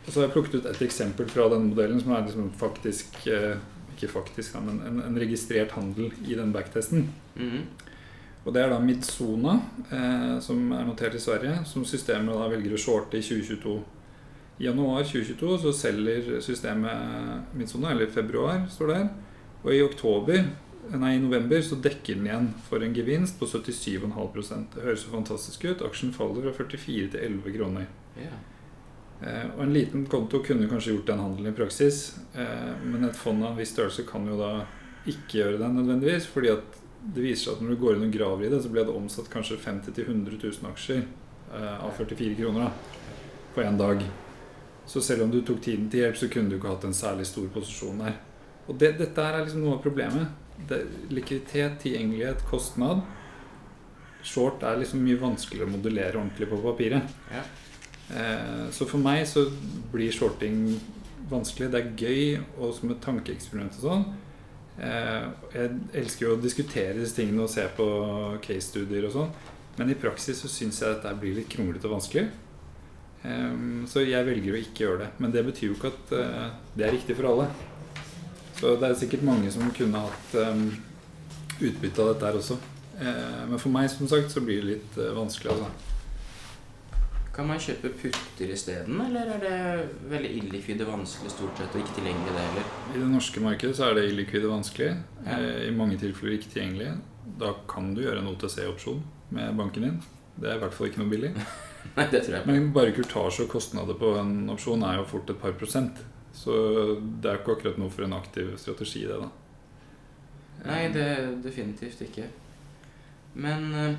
Og så har jeg plukket ut et eksempel fra den modellen som er liksom faktisk eh, Ikke faktisk, men en, en registrert handel i den backtesten. Mhm. Og det er da Midsona, eh, som er notert i Sverige, som systemet da velger å shorte i 2022. I januar 2022 så selger systemet Midsona, eller februar står det her. Og i oktober, nei, i november så dekker den igjen for en gevinst på 77,5% Det høres jo fantastisk ut. Aksjen faller fra 44 til 11 kroner. Yeah. Eh, og en liten konto kunne kanskje gjort den handelen i praksis, eh, men et fond av en viss størrelse kan jo da ikke gjøre det nødvendigvis, fordi at det viser seg at når du går inn og graver i det, så blir det omsatt kanskje 50 000-100 000 aksjer eh, av 44 kroner da, på én dag. Så selv om du tok tiden til hjelp, så kunne du ikke hatt en særlig stor posisjon der. Og det, dette er liksom noe av problemet. Det, likviditet, tilgjengelighet, kostnad. Short er liksom mye vanskeligere å modellere ordentlig på papiret. Ja. Eh, så for meg så blir shorting vanskelig. Det er gøy og som et tankeeksperiment og sånn. Eh, jeg elsker jo å diskutere disse tingene og se på case-studier og sånn. Men i praksis så syns jeg dette blir litt kronglete og vanskelig. Eh, så jeg velger å ikke gjøre det. Men det betyr jo ikke at eh, det er riktig for alle. Så det er sikkert mange som kunne hatt um, utbytte av dette her også. Eh, men for meg som sagt så blir det litt eh, vanskelig. altså. Kan man kjøpe putter isteden, eller er det veldig illikvide vanskelig stort sett og ikke tilgjengelig det heller? I det norske markedet så er det illikvide vanskelig. Ja. Eh, I mange tilfeller ikke tilgjengelig. Da kan du gjøre en OTC-opsjon med banken din. Det er i hvert fall ikke noe billig. Nei, det tror jeg. Men bare kurtasje og kostnader på en opsjon er jo fort et par prosent. Så det er ikke akkurat noe for en aktiv strategi, det, da. Nei, det definitivt ikke. Men uh,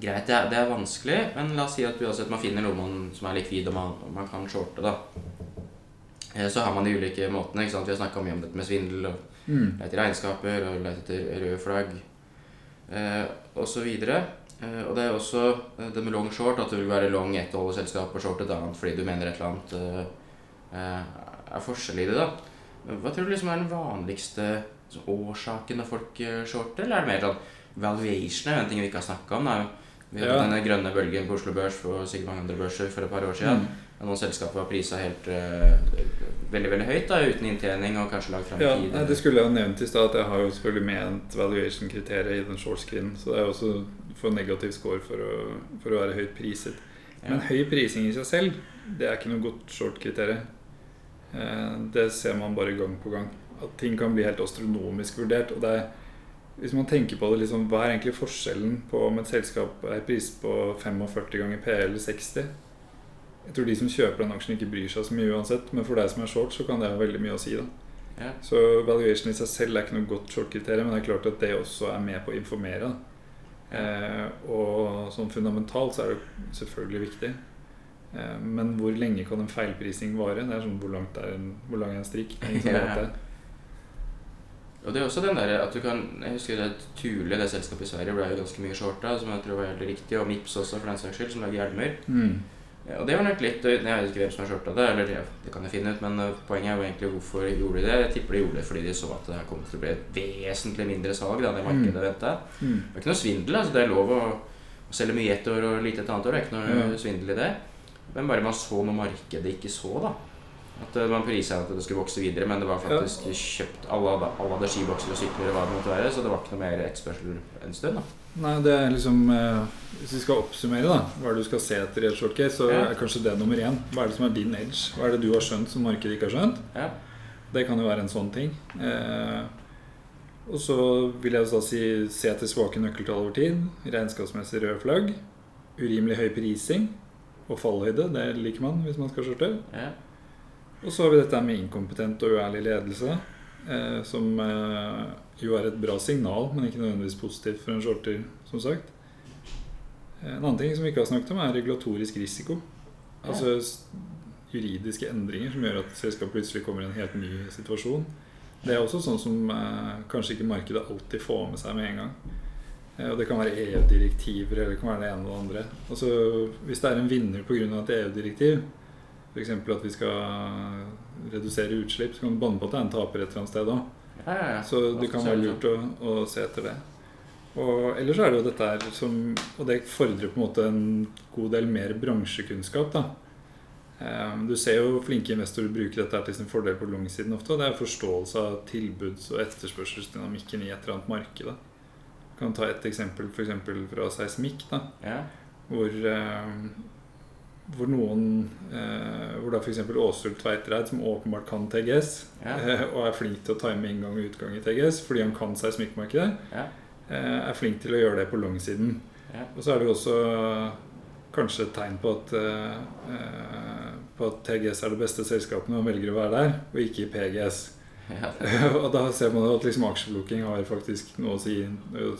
greit, det er, det er vanskelig, men la oss si at uansett man finner noe man, som er likvid og man, og man kan shorte, da. Eh, Så har man de ulike måtene. ikke sant? Vi har snakka mye om dette med svindel og Mm. lete etter regnskaper og lete etter røde flagg eh, osv. Eh, og det er også eh, det med long short, at du vil være long ett oljeselskap og short et annet fordi du mener et eller annet eh, er forskjell i det. da. Hva tror du liksom er den vanligste sånn, årsaken når folk eh, shorter, eller er det mer sånn valuation er en ting vi ikke har snakka om. Da. Vi hadde Ja. denne grønne bølgen på Oslo Børs og sikkert mange andre børser for et par år siden. Mm. Noen selskaper var prisa helt uh, veldig veldig høyt da, uten inntjening og kanskje lagd fram Ja, tid. nei, det skulle jeg ha nevnt i stad, at jeg har jo selvfølgelig ment valuation-kriteriet i den short-screenen. Så det er jo også for negativ score for å, for å være høyt priset. Men høy prising i seg selv, det er ikke noe godt short-kriterium. Eh, Det ser man bare gang på gang. At ting kan bli helt astronomisk vurdert. Og det er, hvis man tenker på det, liksom, hva er egentlig forskjellen på om et selskap er priset på 45 ganger P eller 60? Jeg tror de som kjøper den aksjen, ikke bryr seg så mye uansett. Men for deg som er short, så kan det ha veldig mye å si. da Ja. Så valuation i seg selv er ikke noe godt short-kriterium, men det er klart at det også er med på å informere. da. Eh, og sånn fundamentalt så er det selvfølgelig viktig. Eh, men hvor lenge kan en feilprising vare? Det er sånn hvor, langt er en, hvor lang er en strikk? Ja. det. Og det er også den der at du kan Jeg husker det Tule, det selskapet i Sverige, ble jo ganske mye shorta, som jeg tror var helt riktig, og Mips også, for den saks skyld, som lager hjelmer. Mm. Ja, Og det var nok litt Jeg vet ikke hvem som har shorta det, eller det kan jeg finne ut, men eh, poenget er jo egentlig hvorfor gjorde de det. Jeg tipper de gjorde det fordi de så at det kom til å bli et vesentlig mindre salg da det markedet Mm. venta. Mm. Det er ikke noe svindel. altså Det er lov å, å selge mye ett år og lite et annet år. Det er ikke noe mm. svindel i det. Men bare man så noe markedet ikke så, da. At eh, man prisa at det skulle vokse videre, men det var faktisk kjøpt Alle hadde, alle hadde skibokser og sykler og hva det måtte være, så det var ikke noe mer etterspørsel en stund. da. Nei, det er liksom eh, Hvis vi skal oppsummere da hva er det du skal se etter i et shortcase, så Ja. er kanskje det nummer én. Hva er det som er din edge? Hva er det du har skjønt som markedet ikke har skjønt? Ja. Det kan jo være en sånn ting. Eh, og så vil jeg da si se etter svake nøkkeltall over tid. Regnskapsmessig røde flagg. Urimelig høy prising og fallhøyde. Det liker man hvis man skal skjorte. Ja. Og så har vi dette med inkompetent og uærlig ledelse. Eh, som eh, jo er et bra signal, men ikke nødvendigvis positivt for en shorter, som sagt. Eh, En annen ting som vi ikke har snakket om, er regulatorisk risiko. Altså juridiske endringer som gjør at selskapet plutselig kommer i en helt ny situasjon. Det er også sånn som eh, kanskje ikke markedet alltid får med seg med en gang. Eh, og det kan være EU-direktiver eller det kan være det ene og det andre. Altså, hvis det er en vinner pga. et EU-direktiv, f.eks. at vi skal redusere utslipp, så kan du banne på at det er en taper et eller annet sted òg. Ja, ja, ja. Så det kan være lurt å, å se etter det. Og ellers er det jo dette her som Og det fordrer på en måte en god del mer bransjekunnskap, da. Eh, Du ser jo flinke investorer bruke dette til sin fordel på langsiden ofte. Og det er forståelse av tilbuds- og etterspørselsdynamikken i et eller annet marked. da. Kan ta et eksempel eksempel fra seismikk. da Ja. hvor, eh, hvor noen eh, Hvor da f.eks. Åshild Tveitereid, som åpenbart kan TGS, Ja. eh, og er flink til å time inngang og utgang i TGS fordi han kan seismikkmarkedet, Ja. eh, er flink til å gjøre det på langsiden. Ja. Og så er det jo også kanskje et tegn på at, eh, eh, på at TGS er det beste selskapet når man velger å være der, og ikke i PGS. Ja. og da ser man at liksom aksjeblokking har faktisk noe å si.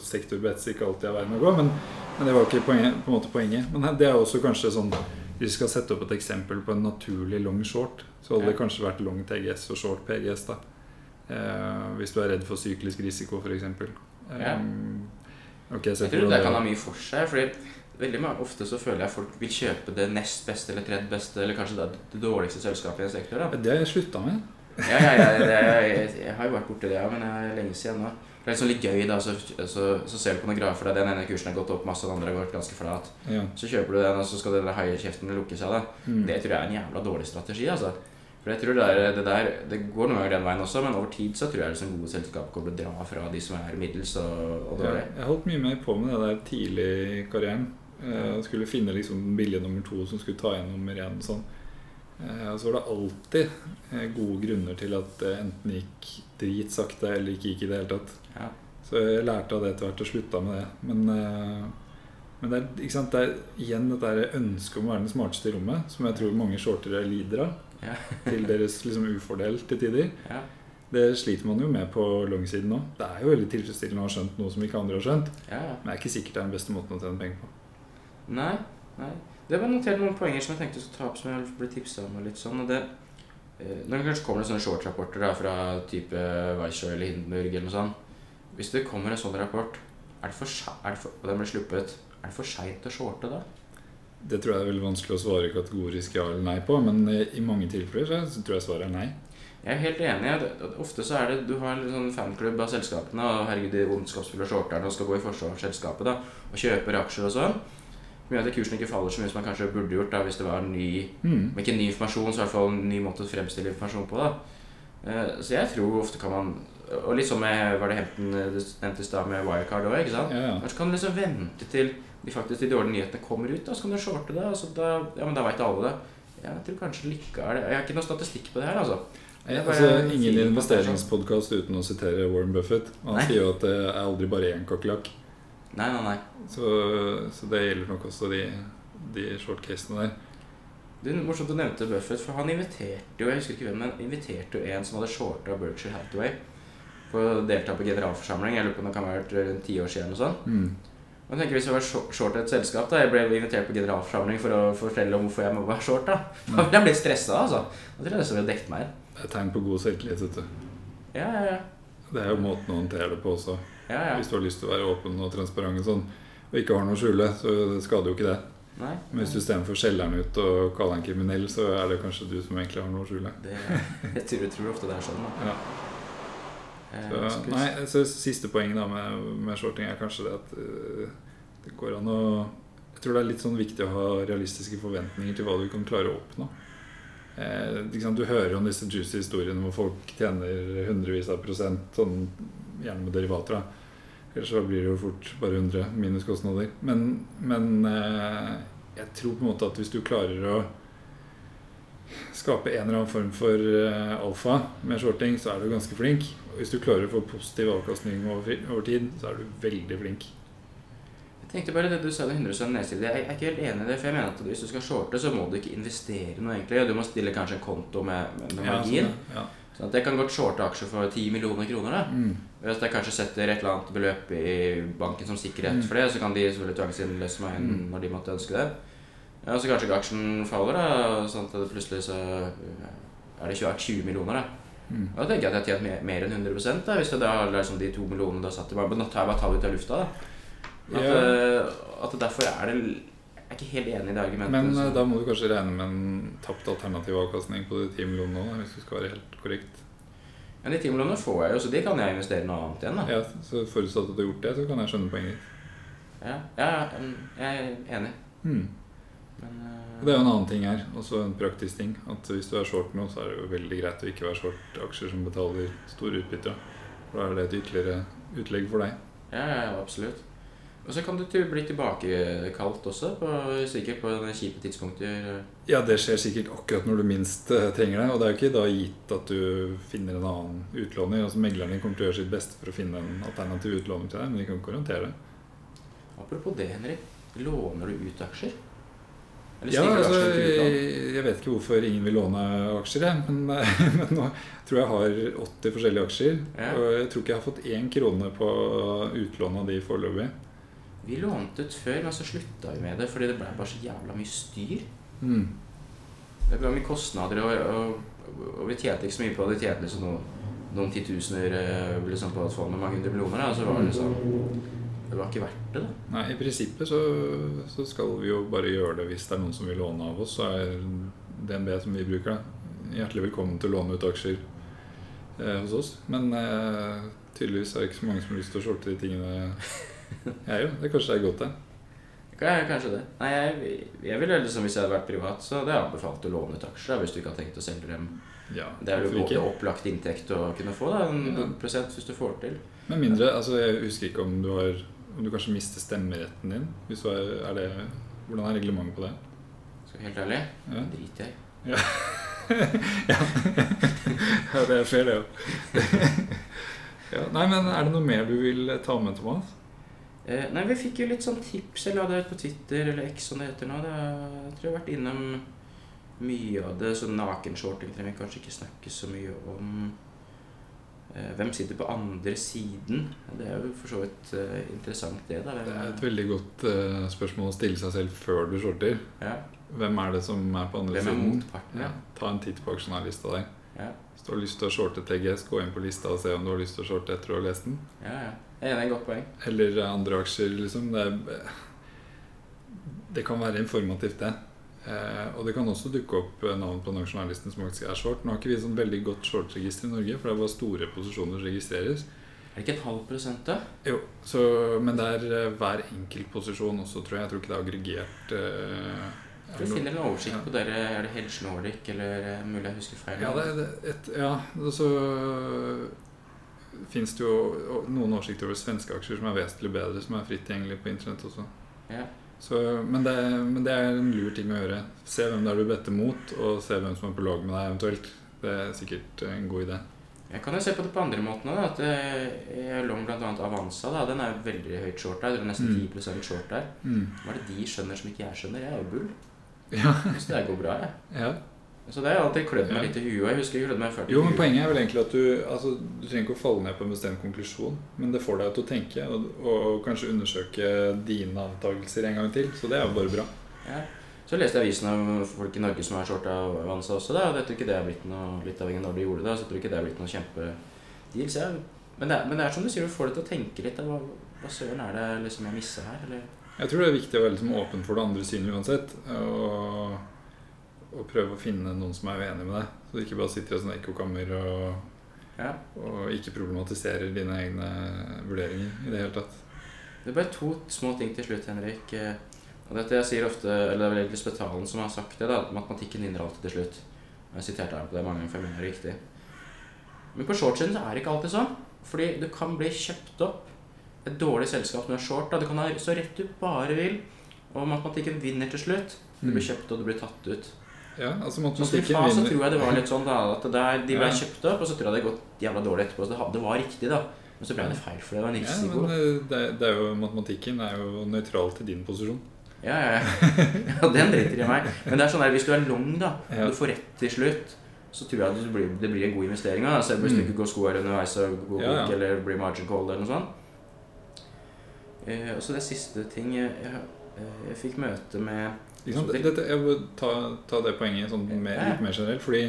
Sektorbets ikke alltid er veien å gå, men, men det var ikke poenget, på en måte poenget. Men det er også kanskje sånn Hvis vi skal sette opp et eksempel på en naturlig long short, så hadde det kanskje vært long TGS og short PGS. da eh, Hvis du er redd for syklisk risiko, f.eks. Ja. Um, okay, Jeg tror det kan ha mye for seg. fordi veldig mange, Ofte så føler jeg folk vil kjøpe det nest beste eller tredje beste eller kanskje det, det dårligste selskapet i en sektor. da. Det har jeg slutta med. Ja, ja, ja, det, jeg, jeg har jo vært borti det, ja, men det er lenge siden nå. Det er sånn litt gøy, da, så, så, så ser du på noen grafer der den ene kursen har gått opp masse, den andre har gått ganske flat. Ja. Så kjøper du den, og så skal den haikjeften lukke seg. da. Mm. Det tror jeg er en jævla dårlig strategi. altså. For jeg tror det, er, det der, det går noen ganger den veien også, men over tid så tror jeg liksom gode selskap kommer til å dra fra de som er middels og, og Ja, dårlige. jeg holdt mye mer på med det der tidlig i karrieren. Jeg skulle finne liksom billige nummer to som skulle ta igjen nummer én. Sånn. Eh, og så var det alltid eh, gode grunner til at det enten gikk dritsakte eller ikke gikk i det hele tatt. Ja. Så jeg lærte av det etter hvert og slutta med det. Men, eh, men det, er, sant? det er igjen dette ønsket om å være den smarteste i rommet, som jeg tror mange shortere lider av. Ja. til deres liksom ufordel til tider. Ja. Det sliter man jo med på langsiden nå. Det er jo veldig tilfredsstillende å ha skjønt noe som ikke andre har skjønt. Men det er ikke sikkert det er den beste måten å tjene penger på. Nei, nei. Det var notert noen poenger som jeg tenkte jeg skulle ta opp, som jeg ble tipsa om. og litt sånn, og det, eh, Når det kanskje kommer det sånne shortrapporter da, fra type Weisshow eller Hindenburg eller noe sånt Hvis det kommer en sånn rapport, er det for, er det for, og den blir sluppet, er det for seint å shorte da? Det tror jeg er veldig vanskelig å svare kategorisk ja eller nei på, men eh, i mange tilfeller så- tror jeg svaret er nei. Jeg er helt enig. Ofte så er det Du har en sånn fanklubb av selskapene, og herregud, de ondskapsfulle shorterne og skal gå i forsvar for selskapet da, og kjøper aksjer og sånn. Som gjør at kursen ikke faller så mye som man kanskje burde gjort da, hvis det var ny Mm. Om ikke ny informasjon, så i hvert fall en ny måte å fremstille informasjon på. da. Eh, Så jeg tror ofte kan man Og litt sånn med Var det Hempton eh, nevnte i stad med Wirecard òg. Ja, ja. Kanskje kan du liksom vente til de faktisk de dårlige nyhetene kommer ut, da, så kan du shorte det. Altså da, ja, men da veit alle det. Jeg tror kanskje likevel Jeg har ikke noe statistikk på det her, altså. Det er altså, ingen investeringspodkast uten å sitere Warren Buffett. Han Nei. sier jo at det er aldri bare én kakerlakk. Nei, nei, nei. Så, så det gjelder nok også de, de short-casene der. Det er morsomt du nevnte Buffett, for han inviterte jo jeg husker ikke hvem, men inviterte jo en som hadde shorta Berkshire Hathaway for å delta på generalforsamling. Jeg lurer på om det kan ha vært rundt ti år siden. og sånn. Mm. Men tenker Hvis jeg var short- et selskap, da jeg ble invitert på generalforsamling for å fortelle om hvorfor jeg må være short, da Da ville jeg blitt stressa. Altså. Da tror jeg nesten ville dekket meg inn. Det er tegn på god selvtillit. vet du. Ja, ja, ja. Det er jo måten å håndtere det på også. Ja, ja. Hvis du har lyst til å være åpen og transparent og sånn, og ikke har noe å skjule, så skader jo ikke det. Nei. Men hvis du istedenfor skjeller han ut og kaller han kriminell, så er det kanskje du som egentlig har noe å skjule. Det, jeg tror, jeg tror ofte det er sånn. Ja. Eh, Så, nei, så Siste poeng da med, med shorting er kanskje det at uh, det går an å Jeg tror det er litt sånn viktig å ha realistiske forventninger til hva du kan klare å oppnå. Eh, liksom. Du hører om disse juicy historiene hvor folk tjener hundrevis av prosent, sånn, gjerne med derivater. da Ellers så blir det jo fort bare 100 minus kostnader. Men, men eh, jeg tror på en måte at hvis du klarer å skape en eller annen form for eh, alfa med shorting, så er du ganske flink. Og hvis du klarer å få positiv avkastning over, over tid, så er du veldig flink. Jeg tenkte bare det du sa, det 100 nedside. Jeg er ikke helt enig i det. For jeg mener at hvis du skal shorte, så må du ikke investere noe, egentlig. Du må stille kanskje en konto med, med, margin. sånn, ja. Sånn at jeg kan godt shorte aksjer for 10 millioner kroner. da Mm. Hvis jeg kanskje setter et eller annet beløp i banken som sikkerhet Mm. for det, så kan de selvfølgelig tvangsinnløse meg inn Mm. når de måtte ønske det. Ja, så kanskje aksjen faller, da, sånn at det plutselig så er det 20, 20 millioner. da Mm. Da tenker jeg at jeg har tjent mer, enn 100 da, hvis jeg da liksom de to millionene du har satt i banken. Nå tar jeg bare tallet ut av lufta. da At, eh, at derfor er det er ikke helt enig i det argumentet. Men så- eh, da må du kanskje regne med en tapt alternativ avkastning på de 10 millionene nå, hvis du skal være helt korrekt. Men de 10 millionene får jeg jo, så de kan jeg investere noe annet igjen. da Ja, så Forutsatt at du har gjort det, så kan jeg skjønne poenget ditt. Ja, ja jeg er enig. Hmm. Men uh... Det er jo en annen ting her, også en praktisk ting. At hvis du er short nå, så er det jo veldig greit å ikke være short aksjer som betaler store utbytter. For da er det et ytterligere utlegg for deg. Ja, ja, ja, absolutt. Og så kan du bli tilbakekalt også, på, sikkert på kjipe tidspunkter. Ja, det skjer sikkert akkurat når du minst eh, trenger det. Og det er jo ikke da gitt at du finner en annen utlåner. Altså Megleren din kommer til å gjøre sitt beste for å finne en alternativ utlåner til deg, men de kan ikke garantere det. Apropos det, Henrik. Låner du ut aksjer? Ja, altså, jeg, jeg vet ikke hvorfor ingen vil låne aksjer, jeg. Men, men nå tror jeg jeg har 80 forskjellige aksjer. Ja. Og jeg tror ikke jeg har fått én krone på utlån av de foreløpig. Vi lånte ut før, men så slutta vi med det fordi det ble bare så jævla mye styr. Mm. Det ble mye kostnader, og, og, og vi tjente ikke så mye på det. Vi tjente liksom noen, noen titusener eh, liksom på et fond med mange hundre millioner. Da, og så var det liksom Det var ikke verdt det, da. Nei, i prinsippet så, så skal vi jo bare gjøre det hvis det er noen som vil låne av oss. Så er DNB som vi bruker, da, hjertelig velkommen til å låne ut aksjer eh, hos oss. Men eh, tydeligvis er det ikke så mange som har lyst til å shorte de tingene jeg jo, Det kanskje er godt, det. Ka- Kanskje det. Nei, jeg, jeg ville liksom, Hvis jeg hadde vært privat, så hadde jeg anbefalt å låne ut aksjer. Hvis du ikke har tenkt å selge dem. Ja, Det er jo ikke? både opplagt inntekt å kunne få, da, en Ja. prosent hvis du får til. Med mindre, altså Jeg husker ikke om du har Om du kanskje mister stemmeretten din. Hvis du er, er det, hvordan er reglementet på det? Skal jeg være helt ærlig, Ja. driter jeg ja. ja. ja, det er fair, det òg. ja, nei, men er det noe mer du vil ta med, Thomas? Eh, nei, vi fikk jo litt sånn tips. eller hadde på Twitter, eller X som det heter nå. Det er, jeg tror jeg har vært innom mye av det. Så nakenshorting trenger vi kanskje ikke snakke så mye om. Eh, hvem sitter på andre siden? Det er jo for så vidt eh, interessant, det. da. Det er et veldig godt eh, spørsmål å stille seg selv før du shorter. ja, Hvem er det som er på andre hvem er siden? motparten? Ja, Ja. ta en titt på aksjonærlista der. Ja, Hvis du har lyst til å shorte TGS, gå inn på lista og se om du har lyst til å shorte etter å ha lest den. ja. ja. Jeg er enig, godt poeng. Eller andre aksjer, liksom. Det, er, det kan være informativt, det. Eh, og det kan også dukke opp navn på den aksjonærlisten som faktisk er short. Nå har ikke vi sånn veldig godt short-register i Norge, for det er bare store posisjoner som registreres. Er det ikke et halvt prosent, da? Jo, så, Men det er eh, hver enkelt posisjon også, tror jeg. Jeg tror ikke det er aggregert. eh, du finner en oversikt på dere. Er det Hedge Nordic, eller eh, mulig jeg husker feil? Ja, det, et, ja så fins det jo noen oversikter over svenske aksjer som er vesentlig bedre, som er fritt tilgjengelig på internett også. Ja. Så, men, det, men det er en lur ting å gjøre. Se hvem det er du better mot, og se hvem som er på lag med deg eventuelt. Det er sikkert en god idé. Jeg kan jo se på det på andre måten òg. At eh, jeg er long bl.a. Avanza. da, Den er jo veldig høyt short der. Det er nesten Mm. 10 short der. Mm. Hva er det de skjønner som ikke jeg skjønner? Jeg er jo bull. Ja, Så det går bra, jeg. ja. Så det har alltid klødd meg litt i huet. Jeg husker jeg klødde meg før Jo, men poenget er vel egentlig at du altså, Du trenger ikke å falle ned på en bestemt konklusjon, men det får deg til å tenke og, og kanskje undersøke dine antakelser en gang til. Så det er jo bare bra. Ja. Så leste jeg avisen om folk i Norge som er shorta Vansa også. da, og Jeg tror ikke det er blitt noe litt avhengig av når de gjorde det. Så jeg tror ikke det er blitt noe kjempedeal. Så jeg, men, det er, men det er som du sier, du får deg til å tenke litt. Da. Hva, hva søren er det liksom jeg misser her? Eller? Jeg tror det er viktig å være liksom åpen for det andre synet uansett. Og, og prøve å finne noen som er uenig med deg. Så du ikke bare sitter i et sånt ekkokammer og, Ja. og ikke problematiserer dine egne vurderinger i det hele tatt. Det er bare to små ting til slutt, Henrik. Eh, Og dette jeg sier ofte, eller det er vel egentlig Spetalen som har sagt det, da, matematikken vinner alltid til slutt. Jeg har sitert ham på det mange ganger, for jeg mener det er riktig. Men på shortsiden så er det ikke alltid sånn. Fordi du kan bli kjøpt opp et dårlig selskap som er short. Da. Du kan ha så rett du bare vil, og matematikken vinner til slutt. Du blir kjøpt, og du blir tatt ut. Ja, altså matematikken FA så tror jeg det var litt sånn da, at det der, de ble Ja. kjøpt opp, og så tror jeg det gått jævla dårlig etterpå. Så det, det var riktig, da. Men så ble det feil, for det var en Ja, risiko. men eh, det, det er jo, matematikken er jo nøytral til din posisjon. Ja, ja, ja. ja den driter i meg. Men det er sånn der, hvis du er long, da, og du får rett til slutt, så tror jeg det blir, det blir en god investering. Da. Selv hvis du Mm. ikke går sko her underveis og går Ja, ja. bok, eller blir margin call eller noe sånt. Eh, og så det siste ting jeg, jeg, jeg fikk møte med Dette, jeg vil ta, ta det poenget sånn mer, litt mer generelt. Fordi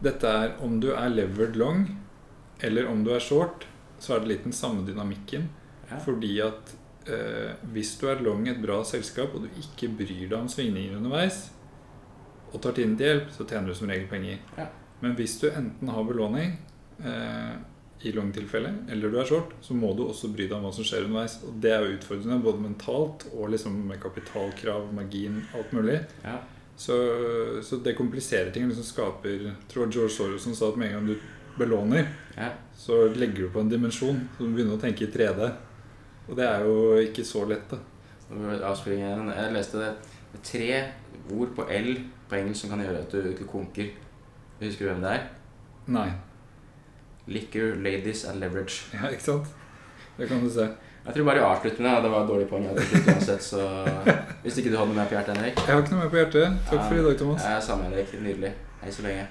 dette er om du er levered long, eller om du er short, så er det litt den samme dynamikken. ja, Fordi at eh, hvis du er long et bra selskap, og du ikke bryr deg om svingninger underveis, og tar tiden til hjelp, så tjener du som regel penger. Ja. Men hvis du enten har belåning eh, i long-tilfelle, eller du er short, så må du også bry deg om hva som skjer underveis. Og det er jo utfordrende, både mentalt og liksom med kapitalkrav, margin, alt mulig. ja, Så, så det kompliserer ting. liksom skaper Jeg tror George Soros sa at med en gang du belåner, ja. så legger du på en dimensjon. Så du begynner å tenke i 3D. Og det er jo ikke så lett, da. Jeg leste det. Det er tre ord på L på engelsk som kan gjøre at du ikke konker. Husker du hvem det er? Nei. Liquor, ladies and leverage. Ja, ikke sant? Det kan du se. Jeg tror bare jeg avslutter med det. Det var et dårlig poeng. uansett, så Hvis ikke du hadde noe mer på hjertet, Henrik? Jeg har ikke noe mer på hjertet. Takk for i dag, Thomas. Ja, samme Henrik. Nydelig. Hei så lenge.